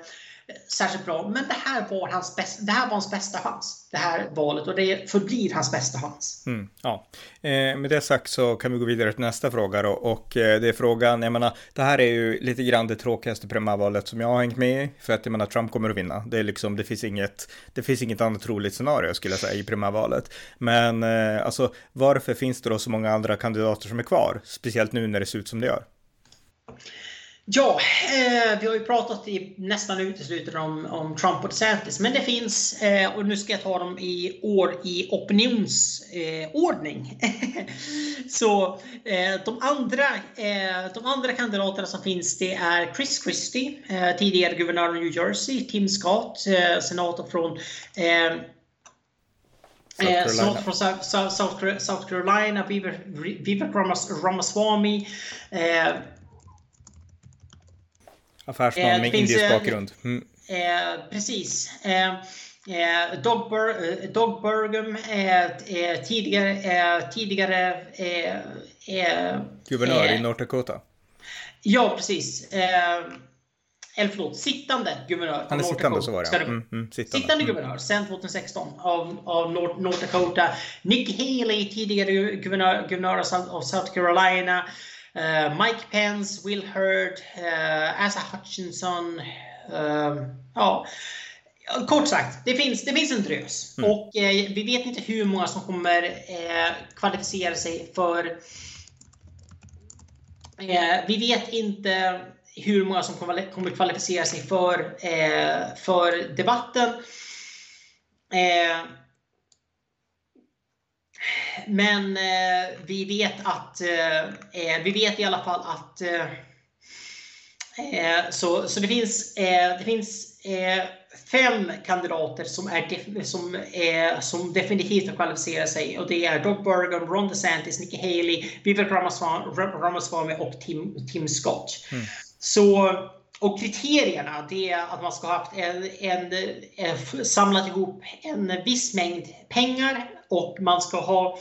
särskilt bra. Men det här var hans, bästa, det här var hans bästa chans. Det här valet och det förblir hans bästa chans. Mm, ja. Eh, med det sagt så kan vi gå vidare till nästa fråga då. Och eh, det är frågan, jag menar, det här är ju lite grann det tråkigaste primärvalet som jag har hängt med i. För att jag menar, Trump kommer att vinna. Det är liksom, det finns inget, det finns inget annat troligt scenario skulle jag säga i primärvalet. Men eh, alltså, varför finns det då så många andra kandidater som är kvar? Speciellt nu när det ser ut som det gör. Ja, eh, vi har ju pratat i, nästan uteslutande om, om Trump och DeSantis, men det finns, eh, och nu ska jag ta dem i år i opinionsordning. Eh, så eh, de, andra, eh, de andra kandidaterna som finns det är Chris Christie, eh, tidigare guvernör av New Jersey, Tim Scott, senator från South från South, South, South Carolina, Vivek Ramaswamy, Affärsman eh, med indisk bakgrund. Mm. Eh, precis. Eh, eh Dog, Bur eh, Burgum är tidigare, tidigare guvernör i North Dakota. Ja, precis. Eller förlåt, sittande guvernör. Han är sittande, så var det. Mm, mm, sittande, sittande mm. guvernör sedan 2016 av, av North, North Dakota. Nikki Haley, tidigare guvernör, guvernör av South Carolina. Uh, Mike Pence, Will Hurd, uh, Asa Hutchinson. Uh, ja, kort sagt, det finns, det finns en drös. Mm. Och eh, vi vet inte hur många som kommer eh, kvalificera sig för... Eh, vi vet inte hur många som kommer, kvalificera sig för, eh, för debatten. Men eh, vi vet att eh, eh, vi vet i alla fall att så, så det finns, det finns fem kandidater som, är, som, är, som definitivt har kvalificerat sig. Och det är Doug Burgum, Ron DeSantis, Nikki Haley, Vivek Ramaswamy och Tim, Tim Scott. Mm. Så, och kriterierna det är att man ska ha haft en, en, en, samlat ihop en viss mängd pengar och man ska ha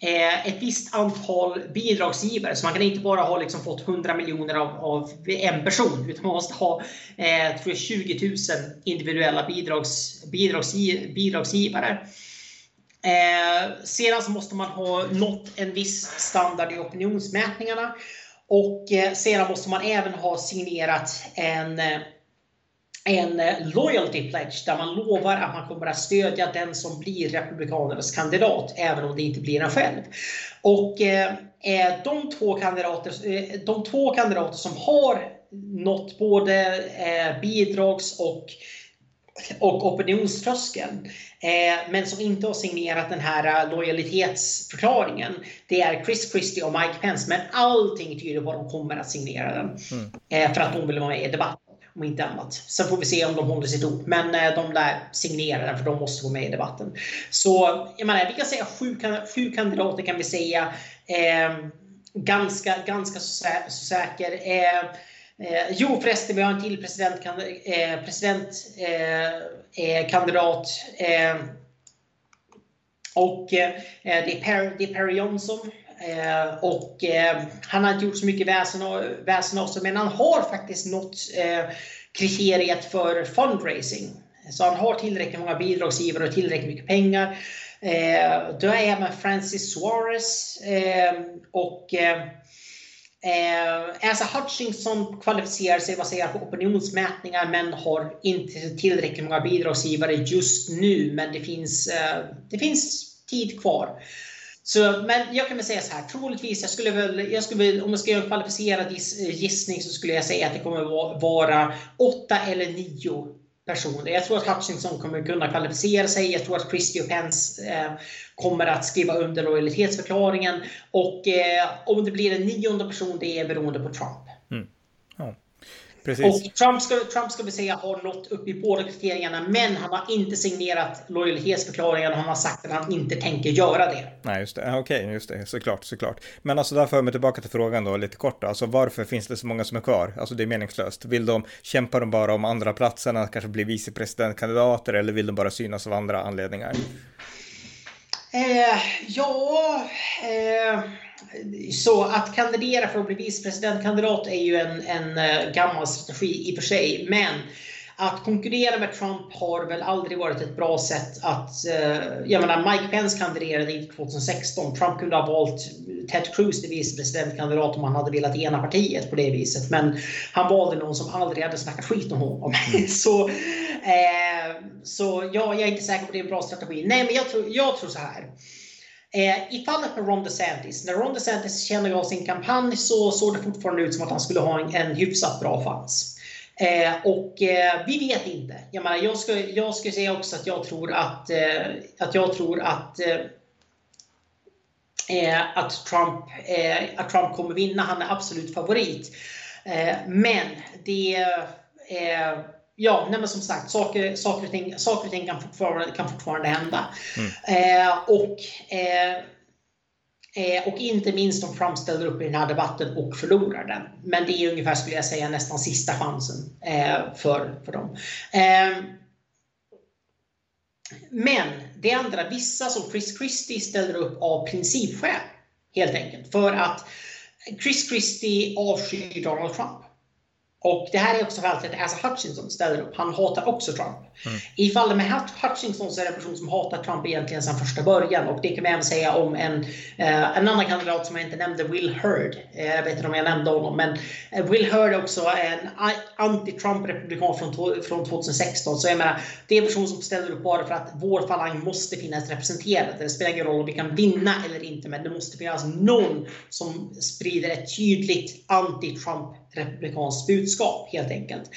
eh, ett visst antal bidragsgivare. Så man kan inte bara ha liksom fått 100 miljoner av, av en person, utan man måste ha eh, tror jag, 20 000 individuella bidrags, bidragsgi, bidragsgivare. Eh, sedan så måste man ha nått en viss standard i opinionsmätningarna. Och eh, sedan måste man även ha signerat en eh, en eh, loyalty pledge där man lovar att man kommer att stödja den som blir Republikanernas kandidat, även om det inte blir en själv. Och eh, eh de, två kandidater, eh, de två kandidater som har nått både eh, bidrags och och opinionströskeln. Eh, men som inte har signerat den här lojalitetsförklaringen. Det är Chris Christie och Mike Pence. Men allting tyder på att de kommer att signera den. Mm. Eh, för att de vill vara med i debatten om inte annat. Sen får vi se om de håller sitt ord. Men eh, de där signerar den för de måste gå med i debatten. Så jag menar, vi kan säga sju, sju kandidater kan vi säga. Eh, ganska, ganska så, så säker. Eh, eh, jo förresten, vi har en till presidentkandidat. Eh, president, eh, eh kandidat, ehm, och eh, det är, per, det är per Johnson Eh, och eh, han har inte gjort så mycket väsen, väsen av sig, men han har faktiskt nått eh, kriteriet för fundraising. Så han har tillräckligt många bidragsgivare och tillräckligt mycket pengar. Eh, då är även Francis Suarez eh, och eh, eh Asa Hutchinson kvalificerar sig baserat på opinionsmätningar men har inte tillräckligt många bidragsgivare just nu. Men det finns, eh, det finns tid kvar. Så, men jag kan väl säga så här, troligtvis, jag skulle väl, jag skulle, om jag ska göra en kvalificerad eh, gissning så skulle jag säga att det kommer vara åtta eller nio personer. Jag tror att Hutchinson kommer kunna kvalificera sig. Jag tror att Christie och Pence eh, kommer att skriva under lojalitetsförklaringen. Och eh, om det blir en nionde person, det är beroende på Trump. Precis. Och Trump ska, Trump ska vi säga har nått upp i båda kriterierna, men han har inte signerat lojalitetsförklaringen och han har sagt att han inte tänker göra det. Nej, just det. Okej, okay, just det. Såklart, såklart. Men alltså där för jag mig tillbaka till frågan då lite kort. Alltså varför finns det så många som är kvar? Alltså det är meningslöst. Vill de, kämpa de bara om andra platserna, kanske bli vicepresidentkandidater eller vill de bara synas av andra anledningar? Eh, ja, eh så att kandidera för att bli vicepresidentkandidat är ju en, en eh, gammal strategi i och för sig. Men att konkurrera med Trump har väl aldrig varit ett bra sätt att... Eh, jag menar, Mike Pence kandiderade inte 2016. Trump kunde ha valt Ted Cruz till vicepresidentkandidat om han hade velat ena partiet på det viset. Men han valde någon som aldrig hade snackat skit om honom. så eh, så ja, jag är inte säker på att det är en bra strategi. Nej, men jag tror, jag tror så här. Eh, I fallet med Ron DeSantis, när Ron DeSantis kände av sin kampanj så såg det fortfarande ut som att han skulle ha en, en hyfsat bra chans. Eh, och eh, vi vet inte. Jag, menar, jag, ska, jag ska säga också att jag tror att, eh, att, jag tror att, eh, eh, att, Trump, att Trump kommer vinna. Han är absolut favorit. men det ja, nej som sagt, saker, saker, och, ting, saker och ting kan fortfarande, kan fortfarande hända. Mm. Och, Eh, och inte minst om Trump ställer upp i den här debatten och förlorar den. Men det är ungefär, skulle jag säga, nästan sista chansen eh, för, för dem. Ehm, men det andra, vissa som Chris Christie ställer upp av principskäl. Helt enkelt. För att Chris Christie avskyr Donald Trump. Och det här är också fallet att Asa Hutchinson ställer upp. Han hatar också Trump. Mm. I fallet med Hutchinson så är det en person som hatar Trump egentligen sedan första början. Och det kan man även säga om en, eh, en annan kandidat som jag inte nämnde, Will Hurd. Eh, jag vet inte om jag nämnde honom. Men eh, Will Hurd är också en anti-Trump-republikan från, från 2016. Så jag menar, det är en person som ställer upp bara för att vår falang måste finnas representerad. Det spelar ingen roll om vi kan vinna eller inte, men det måste finnas någon som sprider ett tydligt anti-Trump republikanskt budskap helt enkelt.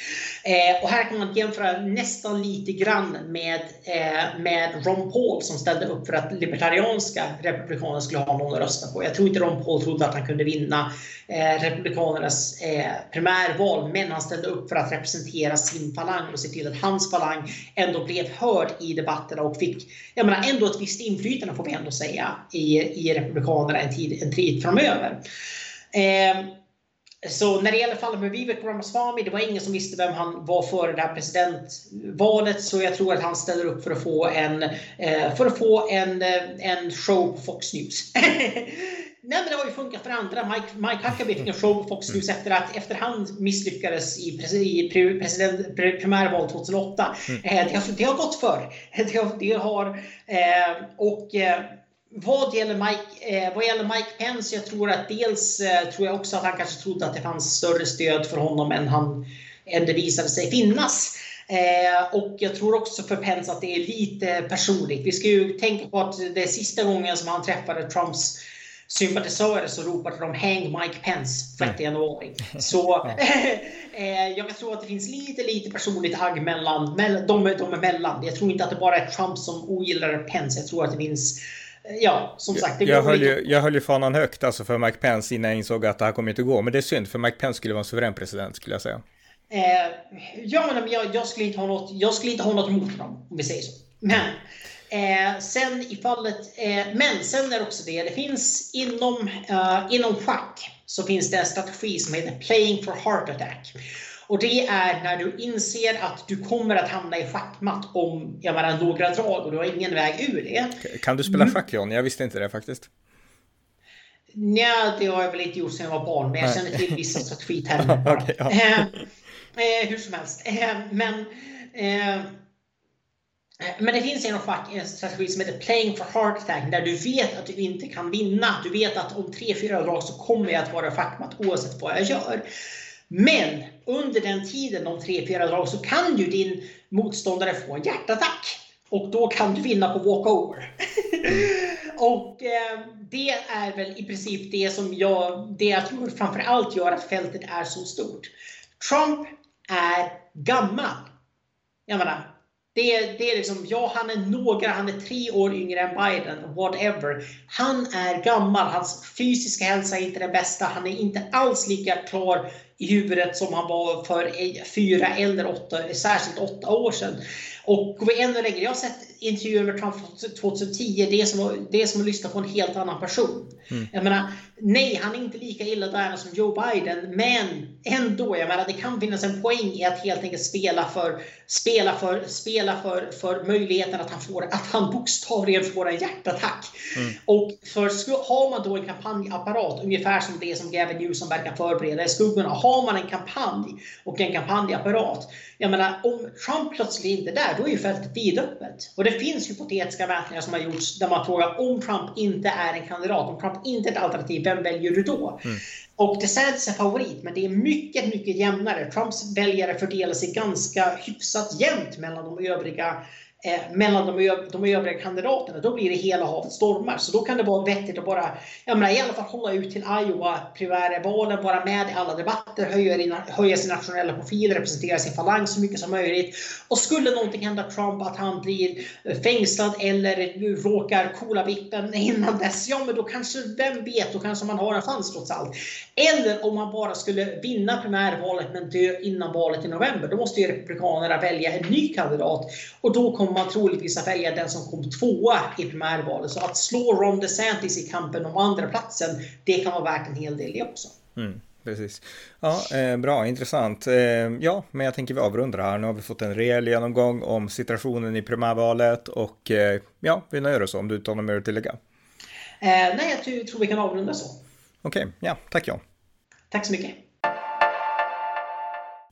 Eh, och här kan man jämföra nästan lite grann med, eh, med Ron Paul som ställde upp för att libertarianska republikaner skulle ha någon att rösta på. Jag tror inte Ron Paul trodde att han kunde vinna eh, republikanernas eh, primärval, men han ställde upp för att representera sin falang och se till att hans falang ändå blev hörd i debatterna och fick jag menar, ändå ett visst inflytande får vi ändå säga i, i republikanerna en tid, en tid framöver. Eh, så när det gäller fallet med Vivek Ramaswamy, det var ingen som visste vem han var före det här presidentvalet. Så jag tror att han ställer upp för att få en, eh, för att få en, eh, en show på Fox News. Nej, men det har ju funkat för andra. Mike, Mike Huckabee fick en show på Fox News efter att efter han misslyckades i, i president, primärval 2008. Mm. Eh, det, har, det har gått för. Det har, det har och vad gäller, Mike, eh, vad gäller Mike Pence, jag tror att dels eh, tror jag också att han kanske trodde att det fanns större stöd för honom än, han, än det visade sig finnas. Eh, och jag tror också för Pence att det är lite personligt. Vi ska ju tänka på att det är sista gången som han träffade Trumps sympatisörer så ropade de “Hang Mike Pence” 6 januari. Så eh, jag tror att det finns lite, lite personligt agg mellan, mellan de, de emellan. Jag tror inte att det bara är Trump som ogillar Pence. Jag tror att det finns Ja, som sagt. Det jag, höll ju, jag höll ju fanan högt alltså för Mike Pence innan jag insåg att det här kommer inte gå. Men det är synd, för Mike Pence skulle vara en suverän president skulle jag säga. Eh, ja, men jag, jag, skulle inte ha något, jag skulle inte ha något emot honom, om vi säger så. Men eh, sen i fallet, eh, men sen är det också det, det finns inom, uh, inom schack så finns det en strategi som heter Playing for Heart Attack. Och det är när du inser att du kommer att hamna i schackmatt om jag menar, några drag och du har ingen väg ur det. Kan du spela mm. schack John? Jag visste inte det faktiskt. Nej, det har jag väl inte gjort sedan jag var barn, men jag känner till vissa strategitermer. okay, ja. eh, eh, hur som helst. Eh, men, eh, men det finns en, schack, en strategi som heter Playing for Heart Attack där du vet att du inte kan vinna. Du vet att om 3-4 drag så kommer jag att vara schackmatt oavsett vad jag gör. Men under den tiden, de 3-4 drag, så kan ju din motståndare få en hjärtattack. Och då kan du vinna på walkover. och eh, det är väl i princip det som jag, det jag tror framförallt gör att fältet är så stort. Trump är gammal. Jag menar, det, det är liksom, ja han är några, han är tre år yngre än Biden, whatever. Han är gammal, hans fysiska hälsa är inte den bästa, han är inte alls lika klar i huvudet som han var för fyra eller åtta, särskilt åtta år sedan. Och går vi ännu längre, jag har sett intervjuer med Trump 2010, det är som, det är som att lyssna på en helt annan person. Mm. Jag menar, nej, han är inte lika illa därna som Joe Biden, men ändå, jag menar, det kan finnas en poäng i att helt enkelt spela för, spela för, spela för, för möjligheten att han, får, att han bokstavligen får en hjärtattack. Mm. Och för, har man då en kampanjapparat, ungefär som det som Gavin Newsom verkar förbereda i skuggorna, har man en kampanj och en kampanjapparat, jag menar, om Trump plötsligt inte är där, då är ju fältet vidöppet. Och det finns hypotetiska mätningar som har gjorts där man frågar om Trump inte är en kandidat, om Trump inte är ett alternativ, vem väljer du då? Mm. Och DeSantis är favorit, men det är mycket, mycket jämnare. Trumps väljare fördelar sig ganska hyfsat jämnt mellan de övriga Eh, mellan de, de övriga kandidaterna, då blir det hela havet stormar. Så då kan det vara vettigt att bara, jag menar, i alla fall hålla ut till Iowa primärvalen, vara med i alla debatter, höja, höja sin nationella profil, representera sin falang så mycket som möjligt. Och skulle någonting hända Trump, att han blir eh, fängslad eller råkar coola vippen innan dess, ja men då kanske, vem vet, då kanske man har en chans trots allt. Eller om man bara skulle vinna primärvalet men dö innan valet i november, då måste ju Republikanerna välja en ny kandidat. Och då kommer man troligtvis att välja den som kom tvåa i primärvalet. Så att slå Ron DeSantis i kampen om andra platsen, det kan vara värt en hel del det också. Mm, precis. Ja, eh, bra, intressant. Eh, ja, men jag tänker vi avrundar här. Nu har vi fått en rejäl genomgång om situationen i primärvalet och eh, ja, vi nöjer oss om du inte har något mer att tillägga. Eh, nej, jag tror vi kan avrunda så. Okej, okay, ja, tack John. Tack så mycket.